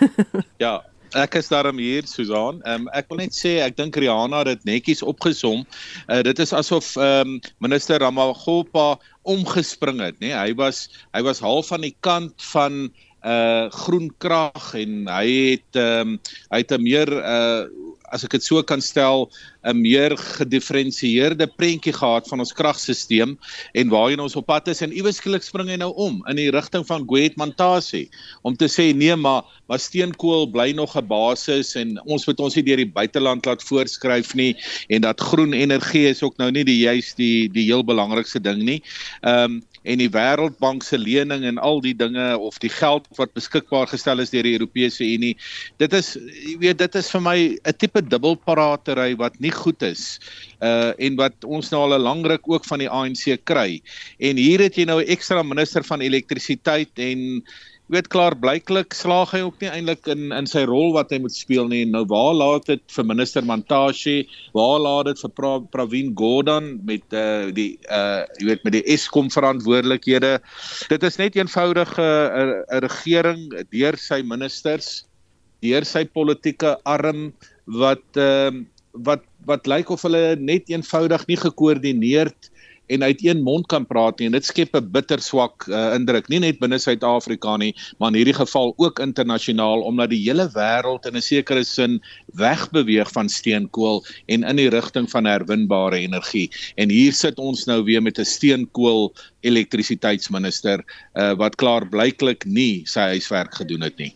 ja, ek is daarom hier Susan. Ehm um, ek wil net sê ek dink Rihanna het dit netjies opgesom. Uh, dit is asof ehm um, minister Ramaphosa omgespring het, nê? Nee? Hy was hy was half aan die kant van uh groen krag en hy het ehm um, hy het 'n meer uh as ek dit so kan stel, 'n meer gedifferensieerde prentjie gehad van ons kragstelsel en waarheen ons op pad is en iewes skielik spring hy nou om in die rigting van Gwet Mantashe om te sê nee maar maar steenkool bly nog 'n basis en ons moet ons nie deur die buiteland laat voorskryf nie en dat groen energie is ook nou nie die juist die die heel belangrikste ding nie. Ehm um, en die Wêreldbank se lening en al die dinge of die geld wat beskikbaar gestel is deur die Europese Unie. Dit is jy weet dit is vir my 'n tipe dubbelparatery wat nie goed is uh en wat ons nou al 'n lang ruk ook van die ANC kry. En hier het jy nou 'n ekstra minister van elektrisiteit en Jy weet klaar blyklik slaag hy ook nie eintlik in in sy rol wat hy moet speel nie. Nou waar laat dit vir minister Mantashe? Waar laat dit vir pra, Pravin Gordhan met uh die uh jy weet met die Eskom verantwoordelikhede? Dit is net eenvoudig 'n uh, 'n regering deur sy ministers, deur sy politieke arm wat ehm uh, wat wat lyk of hulle net eenvoudig nie gekoördineerd en uit een mond kan praat nie. En dit skep 'n bitter swak uh, indruk nie net binne Suid-Afrika nie maar in hierdie geval ook internasionaal omdat die hele wêreld in 'n sekere sin wegbeweeg van steenkool en in die rigting van herwinbare energie. En hier sit ons nou weer met 'n steenkool elektrisiteitsminister uh, wat klaar blyklik nie sy huiswerk gedoen het nie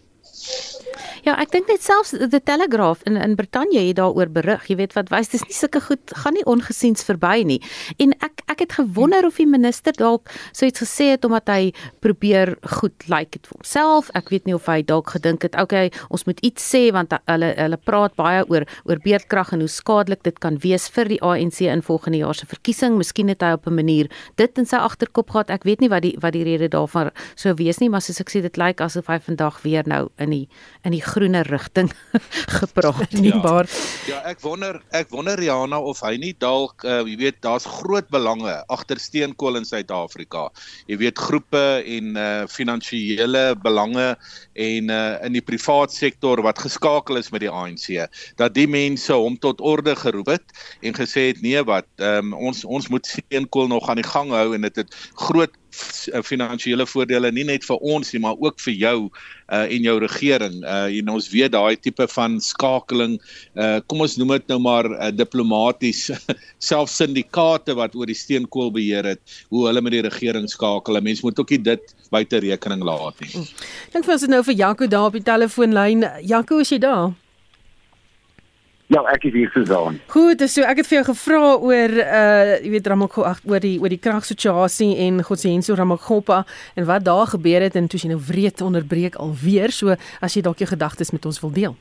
Ja, ek dink net selfs die Telegraaf in in Brittanje het daaroor berig. Jy weet wat wys dis nie sulke goed gaan nie ongesiens verby nie. En ek ek het gewonder of die minister dalk so iets gesê het omdat hy probeer goed lyk like dit vir homself. Ek weet nie of hy dalk gedink het, okay, ons moet iets sê want hulle hulle praat baie oor oor beerdkrag en hoe skadelik dit kan wees vir die ANC in volgende jaar se verkiesing. Miskien het hy op 'n manier dit in sy agterkop gehad. Ek weet nie wat die wat die rede daarvan sou wees nie, maar soos ek sê dit lyk like asof hy vandag weer nou in die in die groener rigting gepraat nie ja. maar ja ek wonder ek wonder Rihanna of hy nie dalk uh, jy weet daar's groot belange agter steenkool in Suid-Afrika jy weet groepe en uh, finansiële belange en uh, in die privaat sektor wat geskakel is met die ANC dat die mense hom tot orde geroep het en gesê het nee wat um, ons ons moet steenkool nog aan die gang hou en dit het groot Eh, finansiële voordele nie net vir ons nie maar ook vir jou uh en jou regering. Uh en ons weet daai tipe van skakeling uh kom ons noem dit nou maar uh, diplomaties self syndikaate wat oor die steenkool beheer het, hoe hulle met die regering skakel. Mense moet ook nie dit buite rekening laat nie. Dink vir ons nou vir Jaco daar op die telefoonlyn. Jaco, is jy daar? Ja, ek is hier Susan. Goed, so ek het vir jou gevra oor uh jy weet Ramakgo oor die oor die kragsituasie en Godsienso Ramakgopa en wat daar gebeur het en toe jy nou wreed onderbreek alweer. So as jy dalk jou gedagtes met ons wil deel.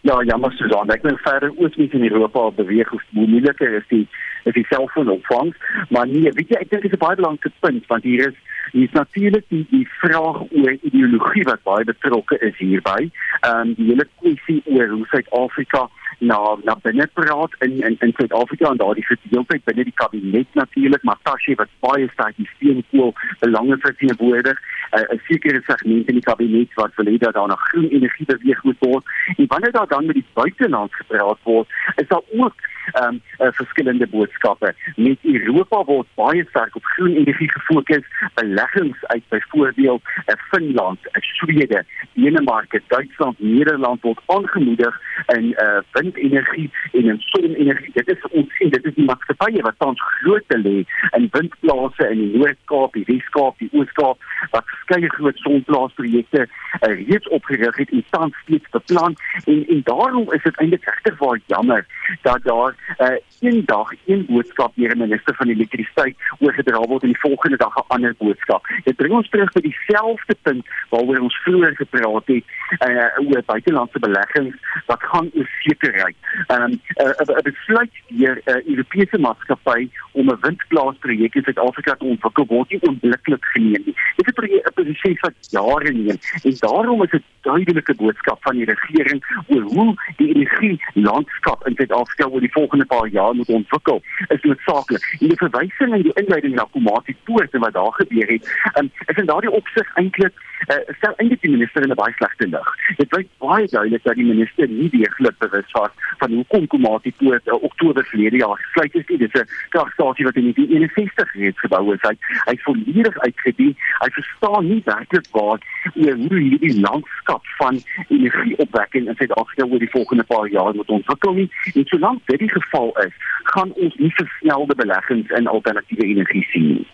Ja, ja, maar Susan, ek wil verder ook nie in Europa beweeg hoe moeiliker is die is die selfoonopvang, maar nee, weet jy, ek dink dit is 'n baie belangrike punt want hier is Hier is natuurlik die, die vraag oor ideologie wat baie betrokke is hierby. Ehm um, die hele kwessie oor hoe Suid-Afrika na na binne praat in in in Suid-Afrika en daardie verdeeldheid binne die kabinet natuurlik, maar Tashi wat baie sterk die steenkool belange verteenwoordig, uh, 'n sekere segment in die kabinet wat wil hê dat daar na groen energie beweeg moet word. En wanneer daar dan met die buiteland gepraat word, is daar ook ehm um, uh, verskillende boodskappe. Met Europa word baie sterk op groen energie gefokus, beleggings uit byvoorbeeld uh, Finland, uh, Swede, Denemarke, Duitsland, Nederland word aangemoedig in uh, windenergie en in sonenergie. Dit is ons sien, dit is die maatskappye wat tans groot te lê in windplase in die Noord-Kaap, die Wes-Kaap, die Oos-Kaap wat verskeie groot sonplaasprojekte uh, reeds opgerig het en tans steeds beplan en en daarom is dit eintlik regtig waar jammer dat daar uh, een dag een boodskap deur 'n minister van elektrisiteit oorgedra word en die volgende dag 'n ander boodskap. Dit bring ons terug by dieselfde punt waaroor ons vroeër gepraat het uh, oor buitelandse beleggings wat gaan oor sekerheid. Ehm um, 'n besluit deur 'n uh, Europese maatskappy om 'n windplaasprojek in Suid-Afrika te ontwikkel word nie onmiddellik geneem nie. Dit is 'n proses wat jare neem en daarom is dit duidelike boodskap van die regering oor hoe die energie landskap in Suid-Afrika oor die volgende paar jaar moet ontwikkel is noodsaaklik. En die verwysing in die inleiding na Komati Poort en wat daar gebeur het, um, is in daardie opsig eintlik uh, stel eintlik die minister in 'n baie slegte lig. Dit wys baie duidelik dat die minister nie deeglik bewus was van hoe kom Komati Poort uh, Oktober verlede jaar gesluit is nie. Dit is 'n kragstasie wat in 1961 reeds gebou is. Hy hy volledig uitgedien. Hy verstaan nie werklik waar hoe hierdie landskap van energieopwekking in Suid-Afrika oor die volgende paar jaar moet ontwikkel nie. En solank dit die geval is, gaan ons nie versnelde beleggings in alternatiewe energie sien nie.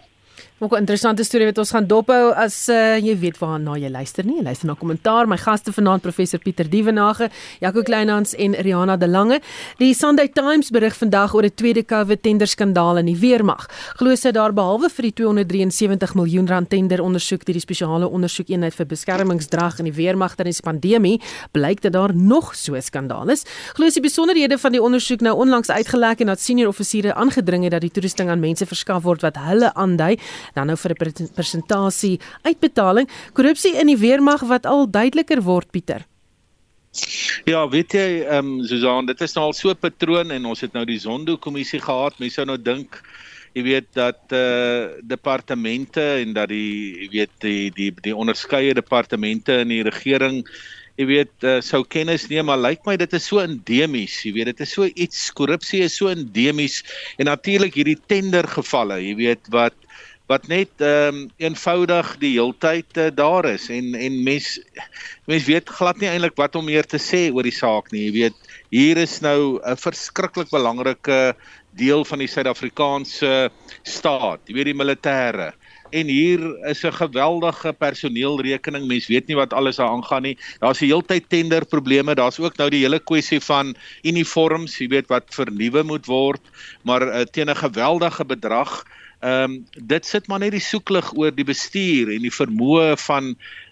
Ook 'n interessante storie wat ons gaan dophou as uh, jy weet waarna jy luister nie. Jy luister na kommentaar. My gaste vanaand professor Pieter Dievenage, Jaco Kleinhans en Rihanna De Lange. Die Sunday Times berig vandag oor 'n tweede COVID tender skandaal in die weermag. Glo sy daar behalwe vir die 273 miljoen rand tender ondersoek deur die spesiale ondersoekeenheid vir beskermingsdrag in die weermag tydens die pandemie, blyk dat daar nog so 'n skandaal is. Glo sy besonderhede van die ondersoek nou onlangs uitgelek en dat senior offisiere aangedring het dat die toerusting aan mense verskaf word wat hulle aandui dan nou vir 'n presentasie uitbetaling. Korrupsie in die weermag wat al duideliker word Pieter. Ja, weet jy, ehm um, Susan, dit is nou al so 'n patroon en ons het nou die Zondo kommissie gehad. Mense sou nou dink jy weet dat eh uh, departemente en dat die jy weet die die die onderskeie departemente in die regering jy weet uh, sou kennis neem. Maar lyk my dit is so endemies jy weet dit is so iets korrupsie is so endemies en natuurlik hierdie tender gevalle jy weet wat wat net ehm um, eenvoudig die heeltyd uh, daar is en en mens mens weet glad nie eintlik wat om meer te sê oor die saak nie. Jy weet, hier is nou 'n verskriklik belangrike deel van die Suid-Afrikaanse staat, jy weet die militêre. En hier is 'n geweldige personeelrekening. Mens weet nie wat alles daar aangaan nie. Daar's die heeltyd tender probleme. Daar's ook nou die hele kwessie van uniforms, jy weet wat vernuwe moet word, maar uh, teen 'n geweldige bedrag. Ehm um, dit sit maar net die soeklig oor die bestuur en die vermoë van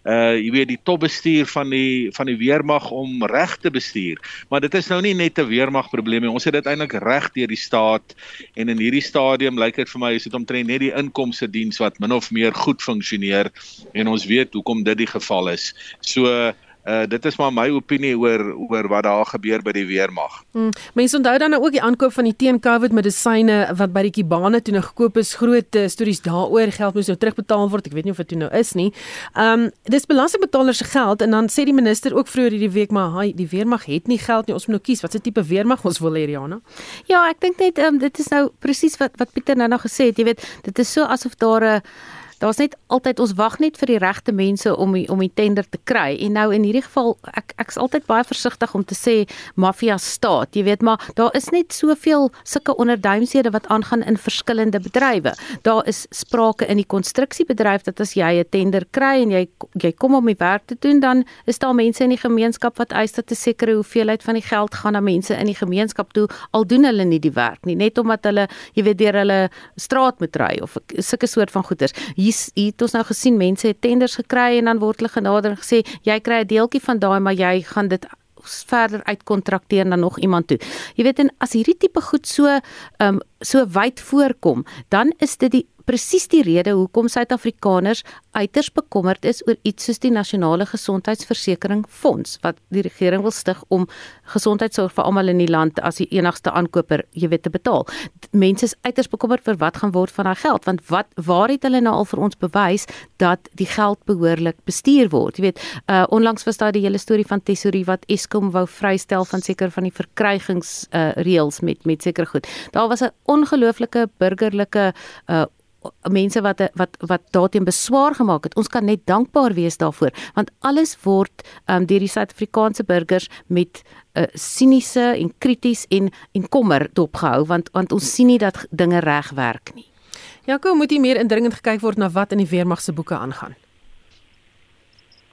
uh jy weet die topbestuur van die van die weermag om reg te bestuur. Maar dit is nou nie net 'n weermag probleem nie. Ons het dit eintlik reg deur die staat en in hierdie stadium lyk dit vir my is dit omtrent net die inkomste diens wat min of meer goed funksioneer en ons weet hoekom dit die geval is. So uh dit is maar my opinie oor oor wat daar gebeur by die weermag. Hmm. Mense onthou dan nou ook die aankoop van die teen-COVID medisyne wat by die Kibane toe nou gekoop is. Groot uh, stories daaroor. Geld moes nou terugbetaal word. Ek weet nie of dit toe nou is nie. Um dis belastingbetalers se geld en dan sê die minister ook vroeër hierdie week maar hy die weermag het nie geld nie. Ons moet nou kies watse tipe weermag ons wil hê, Riana. Ja, ek dink net um, dit is nou presies wat wat Pieter nou nog gesê het. Jy weet, dit is so asof daar 'n uh, daar's net altyd ons wag net vir die regte mense om die, om die tender te kry. En nou in hierdie geval ek ek's altyd baie versigtig om te sê mafia staat. Jy weet maar daar is net soveel sulke onderduimshede wat aangaan in verskillende bedrywe. Daar is sprake in die konstruksiebedryf dat as jy 'n tender kry en jy jy kom om die werk te doen dan is daar mense in die gemeenskap wat eis dat 'n sekere hoeveelheid van die geld gaan na mense in die gemeenskap toe al doen hulle nie die werk nie net omdat hulle jy weet deur hulle straat moet ry of sulke soort van goeders. Hier hier het ons nou gesien mense het tenders gekry en dan word hulle genader en gesê jy kry 'n deeltjie van daai maar jy gaan dit verder uitkontrakteer na nog iemand toe. Jy weet en as hierdie tipe goed so um so wyd voorkom, dan is dit die presies die rede hoekom Suid-Afrikaners uiters bekommerd is oor iets soos die nasionale gesondheidsversekering fonds wat die regering wil stig om gesondheidsorg vir almal in die land as die enigste aankoper, jy weet, te betaal. Mense is uiters bekommerd vir wat gaan word van daai geld want wat waar het hulle nou al vir ons bewys dat die geld behoorlik bestuur word? Jy weet, uh onlangs was daar die hele storie van Tesorie wat Eskom wou vrystel van seker van die verkrygings uh reëls met met seker goed. Daar was 'n ongelooflike burgerlike uh mense wat wat wat daarteen beswaar gemaak het. Ons kan net dankbaar wees daarvoor want alles word um, deur die Suid-Afrikaanse burgers met uh, siniese en krities en en kommer dopgehou want want ons sien nie dat dinge reg werk nie. Jaco, moet jy meer indringend gekyk word na wat in die weermag se boeke aangaan?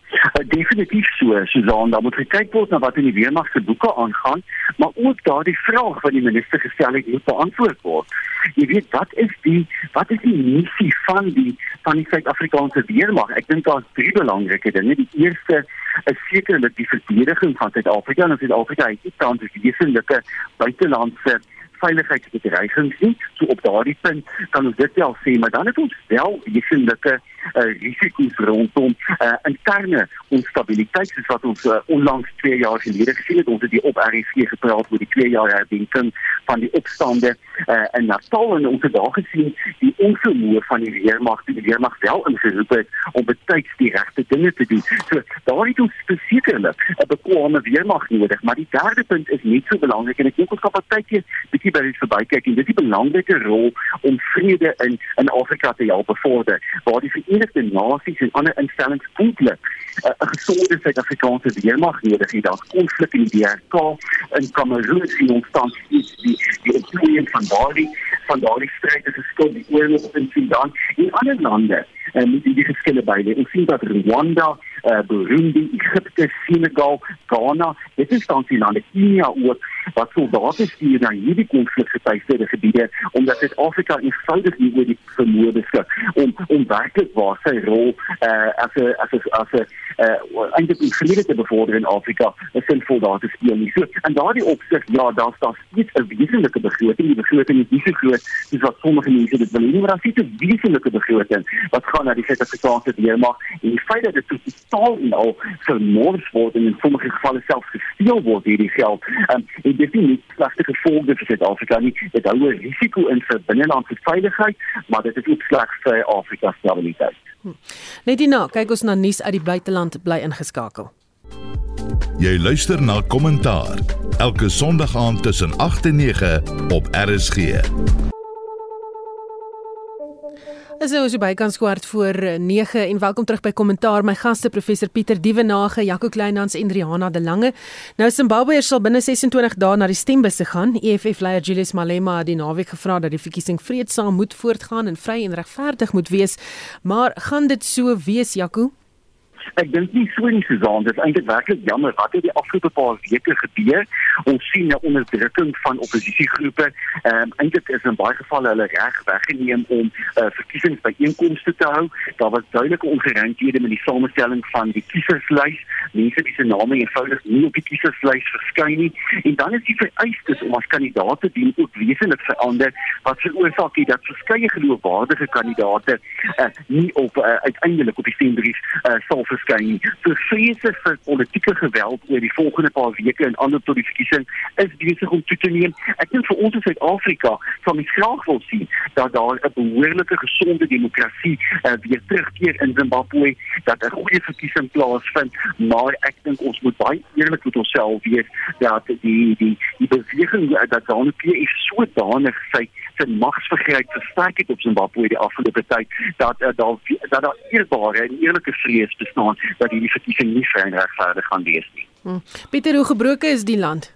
Uh, definitief so, Susan, daar moet gekyk word na wat in die weermag se boeke aangaan, maar ook daardie vraag wat die minister gestel het moet beantwoord word. Jy weet wat is die wat is die missie van die van die Suid-Afrikaanse weermag? Ek dink daar's drie belangrike dinge. Die eerste is sekerlik die verdediging van Suid-Afrika en Suid-Afrika het nie tans die wesenlike buitelandse veiligheidsbedreigings nie. So op daardie punt kan ons dit wel sê, maar dan het ons wel wesenlike uh, risiko's rondom uh, interne onstabiliteit soos wat ons uh, onlangs 2 jaar gelede gesien het. Ons het die op RC gepraat oor die 2 jaar herdenking van die opstande uh, in Natal en ons het daar gesien die onvermoë van die weermag, die weermag wel ingeroep het om betyds die regte dinge te doen. So daar het ons spesifiek 'n bekwame weermag nodig, maar die derde punt is net so belangrik en ek dink ons kan partytjie bietjie by dit verbykyk en dit is die belangrike rol om vrede in in Afrika te help bevorder waar die Verenigde Nasies en ander instellings eintlik 'n gesonde Suid-Afrikaanse weermag nodig. Daar's konflik in die DRK in Kameroen sien ons tans die die die opvoeding van daardie van daardie stryd is geskuld die oorlog in Sudan en ander lande en uh, die, die geskille by lê. Ons sien dat Rwanda, uh, Burundi, Egipte, Senegal, Ghana, dit is tans die lande Kenia ook wat soldate stuur na hierdie konflikgetuigde gebiede omdat Suid-Afrika eenvoudig nie oor die vermoë beskik om om werklik waar sy rol uh, as 'n as 'n as 'n uh, eintlik die vrede te bevorder in Afrika is sinvol daar te speel nie. So in daardie opsig ja, daar's daar steeds 'n wesenlike begroting. Die begroting is nie so groot soos wat sommige mense dit wil hê nie, maar daar is 'n wesenlike begroting wat gaan na die Suid-Afrikaanse weermag en die feit dat dit totaal en al vermors word en in sommige gevalle selfs gesteel word hierdie geld. Um, en dit is nie slegte gevolge vir Suid-Afrika nie. Dit hou 'n risiko in vir binnelandse veiligheid, maar dit is ook sleg vir Afrika se stabiliteit. Hm. Net hierna kyk ons na nuus uit die buiteland bly ingeskakel. Jy luister na kommentaar elke Sondag aand tussen 8 en 9 op RSG. Is nou so bykans kwart voor 9 en welkom terug by kommentaar my gaste professor Pieter Dievenage, Jaco Kleinhans en Rihanna de Lange. Nou Zimbabwe sal binne 26 dae na die stembusse gaan. EFF leier Julius Malema het die naweek gevra dat die verkiesing vreedsaam moet voortgaan en vry en regverdig moet wees. Maar gaan dit so wees, Jaco? Ek dink nie so nie Susan, dit is eintlik werklik jammer wat het die afgelope paar weke gebeur. Ons sien 'n onderdrukking van oppositiegroepe. Ehm um, eintlik is in baie gevalle hulle reg weggeneem om uh, verkiesingsbyeenkomste te hou. Daar was duidelike ongeregtighede met die samestelling van die kieserslys. Mense wie se name eenvoudig nie op die kieserslys verskyn nie. En dan is die vereistes om as kandidaat te dien ook wesentlik verander wat veroorsaak het dat verskeie geloofwaardige kandidaate uh, nie op uh, uiteindelik op die stembrief uh, sal verskyn nie. So vrese vir politieke geweld oor die volgende paar weke en ander tot die verkiesing is besig om toe te neem. Ek dink vir ons in Suid-Afrika sal mens graag wil sien dat daar 'n behoorlike gesonde demokrasie uh, weer terugkeer in Zimbabwe, dat 'n goeie verkiesing plaasvind, maar ek dink ons moet baie eerlik met onsself wees dat die die die beweging dat ZANU-PF sodanig sy sy magsvergryp versterk het op Zimbabwe die afgelope tyd dat uh, daar dat daar eerbare en eerlike vrees bestaan staan dat hierdie verkiesing nie vry en regverdig gaan wees nie. Hmm. Pieter, hoe gebroken is die land?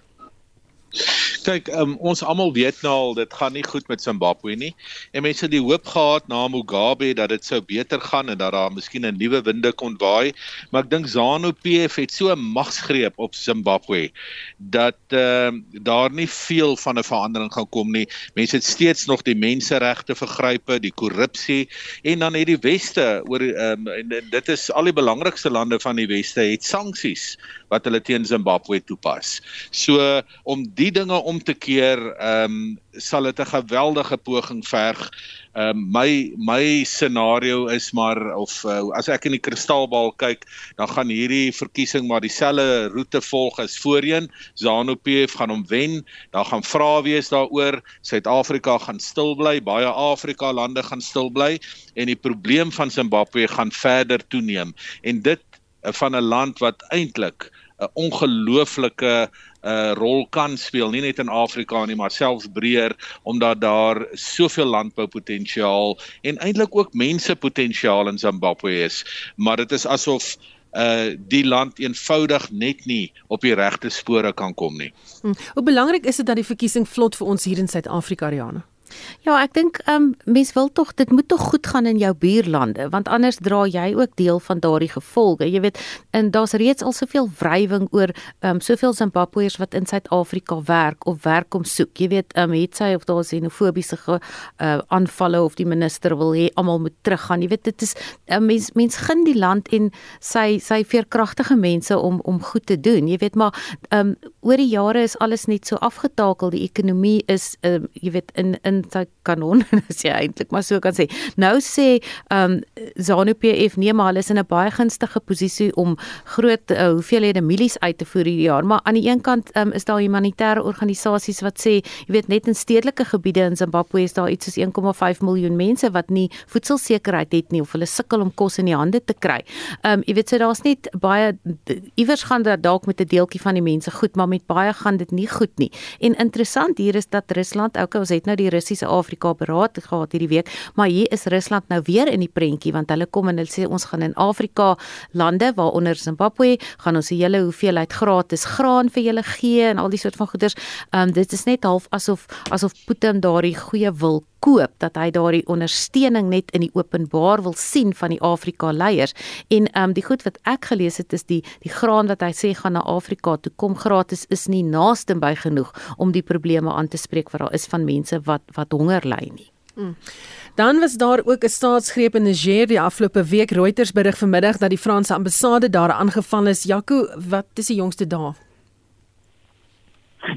Kyk, um, ons almal weet nou al dit gaan nie goed met Zimbabwe nie. En mense het die hoop gehad na Mugabe dat dit sou beter gaan en dat daar miskien 'n nuwe winde kon waai, maar ek dink ZANU-PF het so 'n magsgreep op Zimbabwe dat ehm uh, daar nie veel van 'n verandering gaan kom nie. Mense het steeds nog die menseregte vergrype, die korrupsie en dan het die weste oor ehm um, en dit is al die belangrikste lande van die weste het sanksies wat hulle teen Zimbabwe toepas. So om die dinge om te keer, ehm um, sal dit 'n geweldige poging verg. Ehm um, my my scenario is maar of uh, as ek in die kristalbal kyk, dan gaan hierdie verkiesing maar dieselfde roete volg as voorheen. ZANU-PF gaan hom wen. Daar gaan vrae wees daaroor. Suid-Afrika gaan stil bly, baie Afrika lande gaan stil bly en die probleem van Zimbabwe gaan verder toeneem. En dit uh, van 'n land wat eintlik 'n ongelooflike uh, rol kan speel nie net in Afrika nie maar selfs breër omdat daar soveel landboupotensiaal en eintlik ook mensepotensiaal in Zimbabwe is maar dit is asof uh die land eenvoudig net nie op die regte spore kan kom nie. Hmm. Hoe belangrik is dit dat die verkiesing vlot vir ons hier in Suid-Afrika, Riana? Ja, ek dink ehm um, mens wil tog dit moet tog goed gaan in jou buurlande want anders dra jy ook deel van daardie gevolge. Jy weet, en daar's reeds al soveel wrywing oor ehm um, soveel Zimbabweërs wat in Suid-Afrika werk of werk om soek. Jy weet, ehm um, het sy of daar xenofobiese uh, aanvalle of die minister wil hê almal moet teruggaan. Jy weet, dit is uh, mens mens gun die land en sy sy veerkragtige mense om om goed te doen. Jy weet, maar ehm um, oor die jare is alles net so afgetakel. Die ekonomie is ehm um, jy weet in in sy kanon as jy eintlik maar so kan sê. Nou sê ehm um, ZANU-PF nee maar hulle is in 'n baie gunstige posisie om groot uh, hoeveelhede milies uit te voer hierdie jaar, maar aan die een kant ehm um, is daar humanitêre organisasies wat sê, jy weet net in stedelike gebiede in Zimbabwe is daar iets soos 1,5 miljoen mense wat nie voedselsekerheid het nie of hulle sukkel om kos in die hande te kry. Ehm um, jy weet so daar's net baie iewers gaan dit dalk met 'n deeltjie van die mense goed, maar met baie gaan dit nie goed nie. En interessant hier is dat Rusland, okay, ons het nou die Russiese Suid-Afrika beraad gehad hierdie week, maar hier is Rusland nou weer in die prentjie want hulle kom en hulle sê ons gaan in Afrika lande waaronder Zimbabwe gaan ons 'n hele hoeveelheid gratis graan vir julle gee en al die soort van goederes. Ehm um, dit is net half asof asof Putin daardie goeie wil koop dat hy daardie ondersteuning net in die openbaar wil sien van die Afrika leiers en ehm um, die goed wat ek gelees het is die die graan wat hy sê gaan na Afrika toe kom gratis is nie naaste by genoeg om die probleme aan te spreek wat daar is van mense wat wat honger ly nie. Hmm. Dan was daar ook 'n staatsgreep in Niger die afgelope week. Reuters berig vanmiddag dat die Franse ambassade daar aangeval is. Jaco, wat is die jongste dae?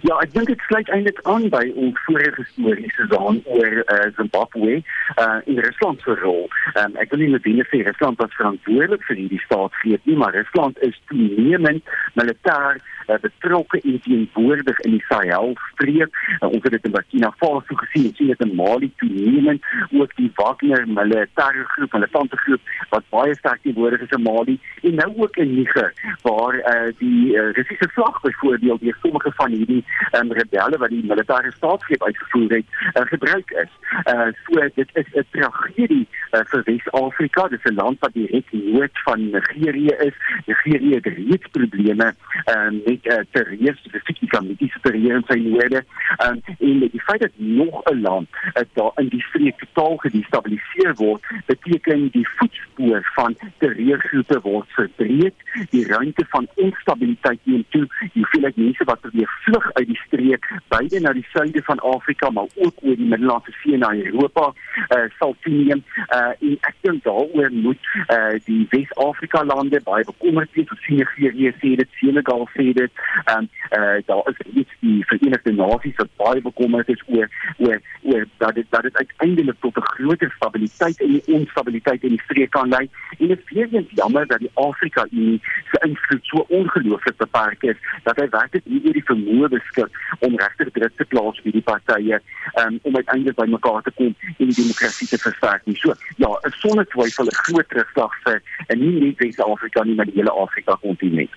Ja, ek dink dit sluit eintlik aan by ons vorige stories gesaan oor uh, Zimbabwe uh, in Rusland se rol. Um, ek wil nie net sê Rusland was verantwoordelik vir hierdie staatsgreep nie, maar Rusland is toenemend militêr uh, betrokke en teenwoordig in die Sahel streek. Uh, ons het dit in Burkina Faso gesien, sien dit in Mali toenemend, ook die Wagner militêre groep, hulle tante groep wat baie sterk teenwoordig is in Mali en nou ook in Niger waar uh, die uh, Russiese vlag byvoorbeeld deur sommige van hierdie um, rebelle wat die militêre staatsgreep uitgevoer het, uh, gebruik is. Uh, so dit is 'n tragedie uh, vir Wes-Afrika. Dit is 'n land wat direk noord van Nigerië is. Nigerië het reeds probleme uh, met met uh, terreur spesifiek die kamitiese terreur in sy noorde um, en die feit dat nog 'n land uh, daar in die streek totaal gedestabiliseer word beteken die voetspoor van terreurgroepe word verbreek die ruimte van onstabiliteit neem toe die hoeveelheid mense wat probeer vlug uit die streek beide na die suide van Afrika maar ook oor die Middellandse See na Europa uh, sal toeneem uh, en ek dink daaroor moet uh, die Wes-Afrika lande baie bekommerd wees of sien Nigerië sê dit Senegal sê dit dit. Ehm um, uh, daar is iets die Verenigde Nasies wat baie bekommerd is oor oor oor dat dit dat dit uiteindelik tot 'n groter stabiliteit en onstabiliteit in die streek kan lei. En dit is weer jammer dat die Afrika Unie se invloed so ongelooflik beperk is dat hy werklik nie oor die vermoë beskik om regtig druk te plaas vir die partye um, om uiteindelik by mekaar te kom en die demokrasie te versterk. Nie. So ja, sonder twyfel 'n groot terugslag vir en nie net Wes-Afrika nie, maar die hele Afrika kontinent.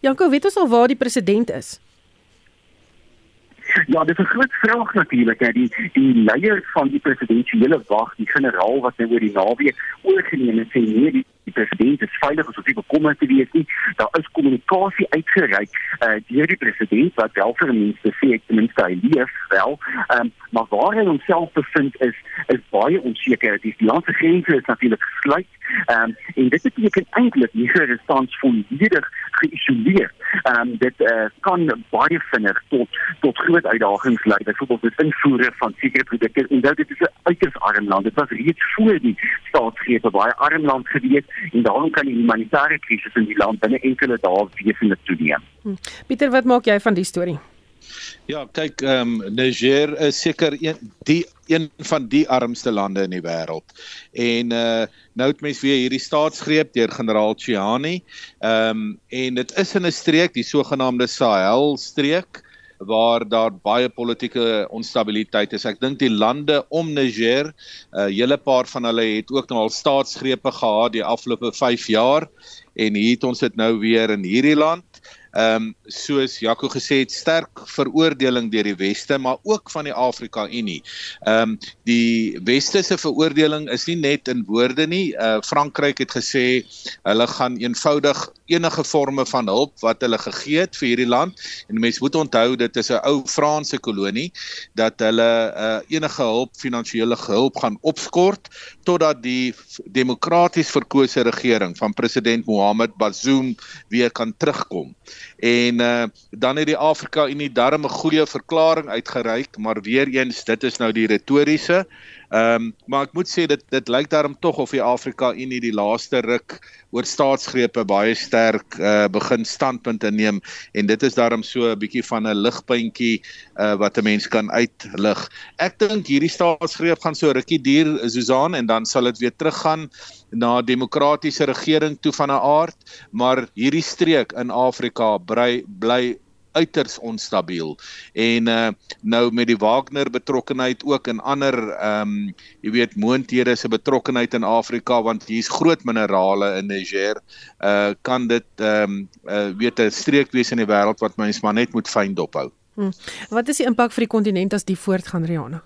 Janko, weet ons al waar die president is? Ja, dit is 'n groot vraag natuurlik. Die die leier van die presidentsiële wag, die generaal wat nou oor die naweek oorgeneem het, sê nee, die die president is veilig as jy bekommer te wees nie. Daar is kommunikasie uitgereik uh, deur die president wat wel vir mense sê ek ten minste hy leef wel. Um, maar waar hy homself bevind is is baie onseker. Die landse grense is natuurlik gesluit. Ehm um, en dit beteken eintlik nie dat dit tans volledig geïsoleer. Ehm um, dit uh, kan baie vinnig tot tot groot uitdagings lei. Byvoorbeeld die invoere van sekere produkte en dit is 'n uiters arm land. Dit was reeds voor die staatsgreep baie arm land gewees en daarom kan die humanitêre krisis in die land binne enkele dae wesentlik toeneem. Hm. Pieter, wat maak jy van die storie? Ja, kyk, ehm um, Niger is seker een die een van die armste lande in die wêreld. En uh nou het mens weer hierdie staatsgreep deur generaal Chiani. Ehm um, en dit is in 'n streek, die sogenaamde Sahel streek waar daar baie politieke onstabiliteit is. Ek dink die lande om Niger, 'n uh, hele paar van hulle het ook nou al staatsgrepe gehad die afgelope 5 jaar en hier het ons dit nou weer in hierdie land. Ehm um, soos Jaco gesê het sterk veroordeling deur die weste maar ook van die Afrika Unie. Ehm um, die weste se veroordeling is nie net in woorde nie. Uh Frankryk het gesê hulle gaan eenvoudig enige forme van hulp wat hulle gegee het vir hierdie land en mense moet onthou dit is 'n ou Franse kolonie dat hulle uh enige hulp finansiële hulp gaan opskort totdat die demokraties verkose regering van president Mohamed Bazoum weer kan terugkom en uh, dan het die Afrika Unie darm 'n goeie verklaring uitgereik, maar weer eens dit is nou die retoriese. Ehm um, maar ek moet sê dit dit lyk daarom tog of die Afrika Unie die laaste ruk oor staatsgrepe baie sterk uh, begin standpunte neem en dit is daarom so 'n bietjie van 'n ligpuntjie uh, wat 'n mens kan uitlig. Ek dink hierdie staatsgreep gaan so rukkie duur Susan en dan sal dit weer teruggaan na demokratiese regering toe van 'n aard, maar hierdie streek in Afrika bly bly uiters onstabiel en uh, nou met die Wagner betrokkenheid ook in ander ehm um, jy weet moonthede se betrokkenheid in Afrika want hier's groot minerale in Niger uh kan dit ehm um, uh, weet 'n streek wees in die wêreld wat mens maar net moet fyn dophou. Hmm. Wat is die impak vir die kontinent as die voortgaan Rihanna?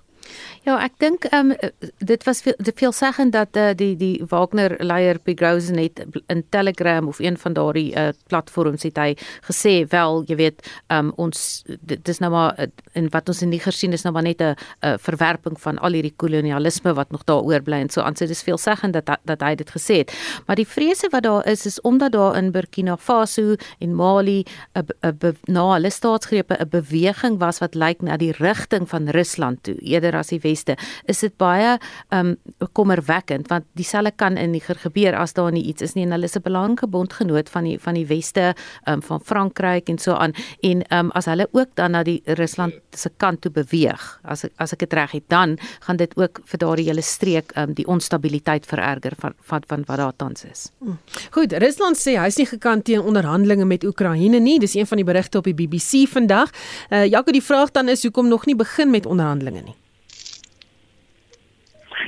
Ja, ek dink ehm um, dit was veel veel sê dat uh, die die Wagner leier Pigrozen net in Telegram of een van daardie uh, platforms het hy gesê wel, jy weet, ehm um, ons dit is nou maar en wat ons in die gesien is nou maar net 'n verwerping van al hierdie kolonialisme wat nog daar oorbly en so aan. So dis veel sê dat dat hy dit gesê het. Maar die vrese wat daar is is omdat daar in Burkina Faso en Mali 'n 'n na hulle staatsgrepe 'n beweging was wat lyk na die rigting van Rusland toe eerder as die weste, is dit baie um kommerwekkend want dieselfde kan in Niger gebeur as daar nie iets is nie en hulle is 'n belangrike bondgenoot van die van die weste um van Frankryk en so aan en um as hulle ook dan na die Rusland se kant toe beweeg, as as ek dit reg het, dan gaan dit ook vir daardie hele streek um die onstabiliteit vererger van van, van wat daar tans is. Goed, Rusland sê hy's nie gekant teen onderhandelinge met Oekraïne nie. Dis een van die berigte op die BBC vandag. Uh Jaco, die vraag dan is hoekom nog nie begin met onderhandelinge nie?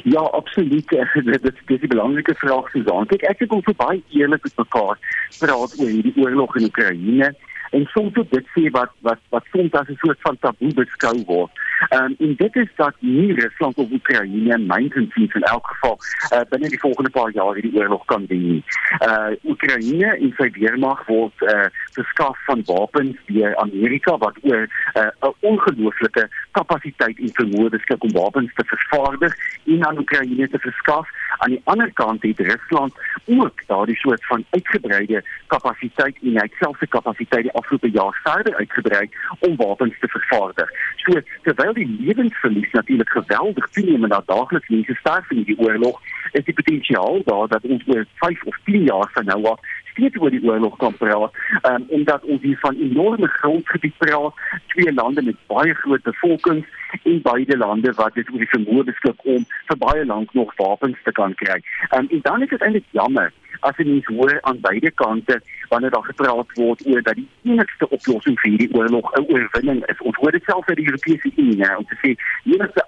Ja, absoluut. Dit is dis 'n belangrike vraag Susan. Kyk, ek het ook vir baie eerlik met mekaar praat oor hierdie oorlog in Oekraïne en soms dit sê wat wat wat soms as 'n soort van taboe beskou word. Um, en dit is dat nie Rusland of Oekraïne mynten sien in elk geval uh, binne die volgende paar jaar hierdie oorlog kan wen nie. Uh Oekraïne en sy weermag word uh verskaf van wapens deur Amerika wat oor 'n uh, ongelooflike kapasiteit en vermoë beskik om wapens te vervaardig en aan Oekraïne te verskaf. Aan die ander kant het Rusland ook daardie soort van uitgebreide kapasiteit en hy selfs se kapasiteit die afgelope jaar verder uitgebrei om wapens te vervaardig. So terwyl terwyl die lewensverlies natuurlik geweldig toeneem en daar daagliks mense sterf in die oorlog, is die potensiaal daar dat ons oor 5 of 10 jaar van nou af steeds oor die oorlog kan praat. Um, en dat ons hier van enorme grondgebied praat, twee lande met baie groot bevolkings en beide lande wat dit oor die vermoë beskik om vir baie lank nog wapens te kan kry. Um, en dan is dit eintlik jammer as jy mens hoor aan beide kante wanneer daar gepraat word oor dat die enigste oplossing vir hierdie oorlog 'n oorwinning is. Ons hoor dit self uit die Europese Unie, nou, om te sê enigste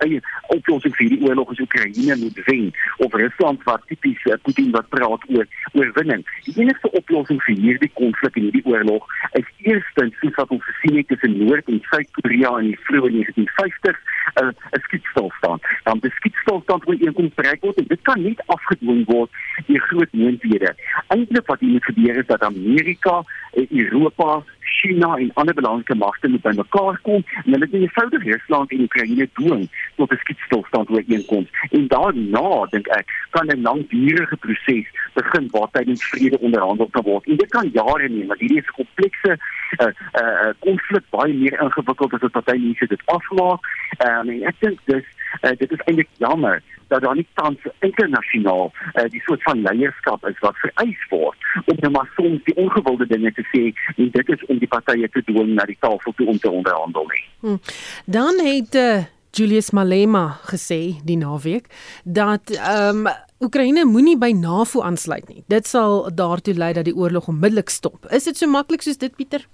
oplossing vir hierdie oorlog is Oekraïne moet wen of Rusland wat tipies uh, Putin wat praat oor oorwinning. Die enigste oplossing vir hierdie konflik en hierdie oorlog is eerstens soos wat ons gesien het tussen Noord en Suid-Korea in die vroeë 1950 'n uh, skietstilstand. Dan die skietstilstand word eenkoms bereik word en dit kan nie afgedwing word deur groot moonthede. Eintlik wat hier gebeur is dat Amerika, eh, Europa, China en ander belangrike magte moet bymekaar kom en hulle moet eenvoudig Rusland en Oekraïne dwing tot 'n skietstilstand ooreenkoms. En daarna dink ek kan 'n langdurige proses begin waar tydens vrede onderhandel kan word. En dit kan jare neem want hierdie is 'n komplekse uh uh konflik baie meer ingewikkeld as wat party mense dit aflaat. Um, en ek dink dis Uh, dit is eintlik jammer dat daar nie tans internasionaal uh, die soort van leierskap is wat vereis word om nou maar soms die ongewilde dinge te sê en dit is om die partye te dwing na die tafel toe om te onderhandel nie. Hmm. Dan het uh, Julius Malema gesê die naweek dat ehm um, Oekraïne moenie by NAVO aansluit nie. Dit sal daartoe lei dat die oorlog onmiddellik stop. Is dit so maklik soos dit Pieter?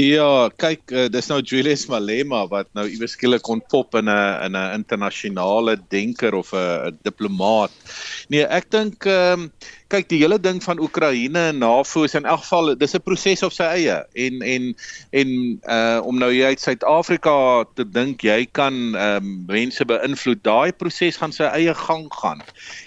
Ja, kyk, uh, dis nou Julius Malema wat nou iewers skielik ontpop in 'n in 'n internasionale denker of 'n diplomaat. Nee, ek dink ehm um, kyk die hele ding van Oekraïne en NAVO is in elk geval dis 'n proses op sy eie en en en uh om nou uit Suid-Afrika te dink jy kan ehm um, mense beïnvloed, daai proses gaan sy eie gang gaan.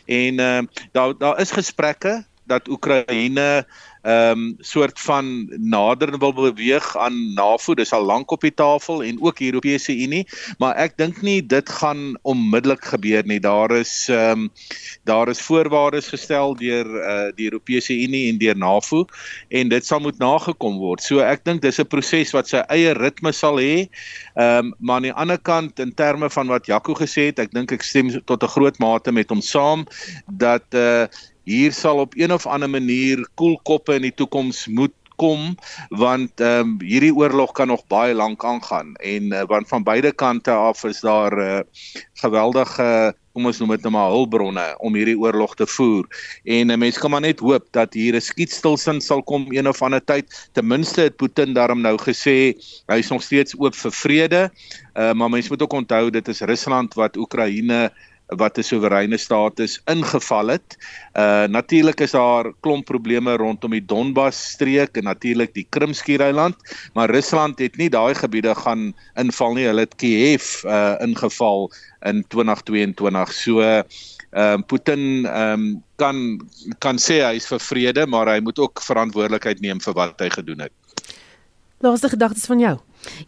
En ehm uh, daar daar is gesprekke dat Oekraïne ehm um, soort van nader wil beweeg aan NAVO, dis al lank op die tafel en ook die Europese Unie, maar ek dink nie dit gaan onmiddellik gebeur nie. Daar is ehm um, daar is voorwaardes gestel deur uh, die Europese Unie en deur NAVO en dit sal moet nagekom word. So ek dink dis 'n proses wat sy eie ritme sal hê. Ehm um, maar aan die ander kant in terme van wat Jaco gesê het, ek dink ek stem tot 'n groot mate met hom saam dat eh uh, hier sal op een of ander manier koelkoppe in die toekoms moet kom want ehm um, hierdie oorlog kan nog baie lank aangaan. En uh, want van beide kante af is daar 'n uh, geweldige kom ons noem dit nou maar hulpbronne om hierdie oorlog te voer. En 'n uh, mens kan maar net hoop dat hier 'n skietstilstand sal kom een of ander tyd. Ten minste het Putin daarom nou gesê hy is nog steeds oop vir vrede. Uh, maar mens moet ook onthou dit is Rusland wat Oekraïne wat 'n soewereine staat is ingeval het. Uh natuurlik is daar klomp probleme rondom die Donbas streek en natuurlik die Krimskiereiland, maar Rusland het nie daai gebiede gaan inval nie. Hulle het Kiev uh ingeval in 2022. So ehm uh, Putin ehm um, kan kan sê hy is vir vrede, maar hy moet ook verantwoordelikheid neem vir wat hy gedoen het. Laaste gedagtes van jou.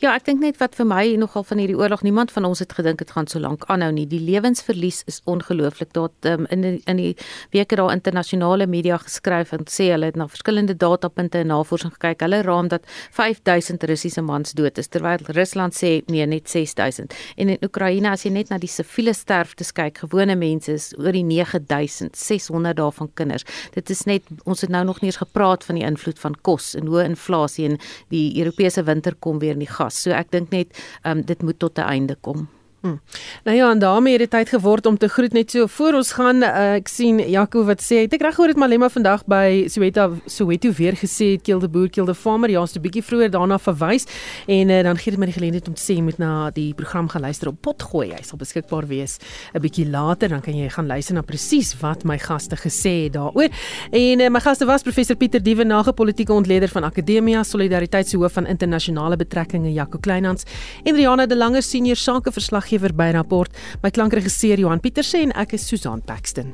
Ja, ek dink net wat vir my nogal van hierdie oorlog niemand van ons het gedink dit gaan so lank aanhou nie. Die lewensverlies is ongelooflik. Daar um, in die, in die weke daar internasionale media geskryf en sê hulle het na verskillende datapunte en navorsing gekyk. Hulle raam dat 5000 Russiese mans dood is terwyl Rusland sê nee, net 6000. En in Oekraïne as jy net na die siviele sterftes kyk, gewone mense is oor die 9600 daarvan kinders. Dit is net ons het nou nog nie eens gepraat van die invloed van kos en hoë inflasie en die Europese winter kom weer nie die gas. So ek dink net um, dit moet tot 'n einde kom. Hmm. Nou ja, en daarmee het dit tyd geword om te groet net so voor ons gaan. Uh, ek sien Jaco wat sê, het ek reg gehoor dit Malema vandag by Soweto Soweto weer gesê het kill the boer kill the farmer. Ja, 'n bietjie vroeër daarna verwys en uh, dan gee dit my die geleentheid om te sê moet na die program gaan luister op Potgooi. Hy sal beskikbaar wees 'n bietjie later, dan kan jy gaan luister na presies wat my gaste gesê het daaroor. En uh, my gaste was professor Pieter Dievenage, politieke ontleder van Akademia Solidariteitshoof van internasionale betrekkinge Jaco Kleinhans en Riana de Lange senior sakeverslag verslaggewer by rapport. My klankregisseur Johan Pieterse en ek is Susan Paxton.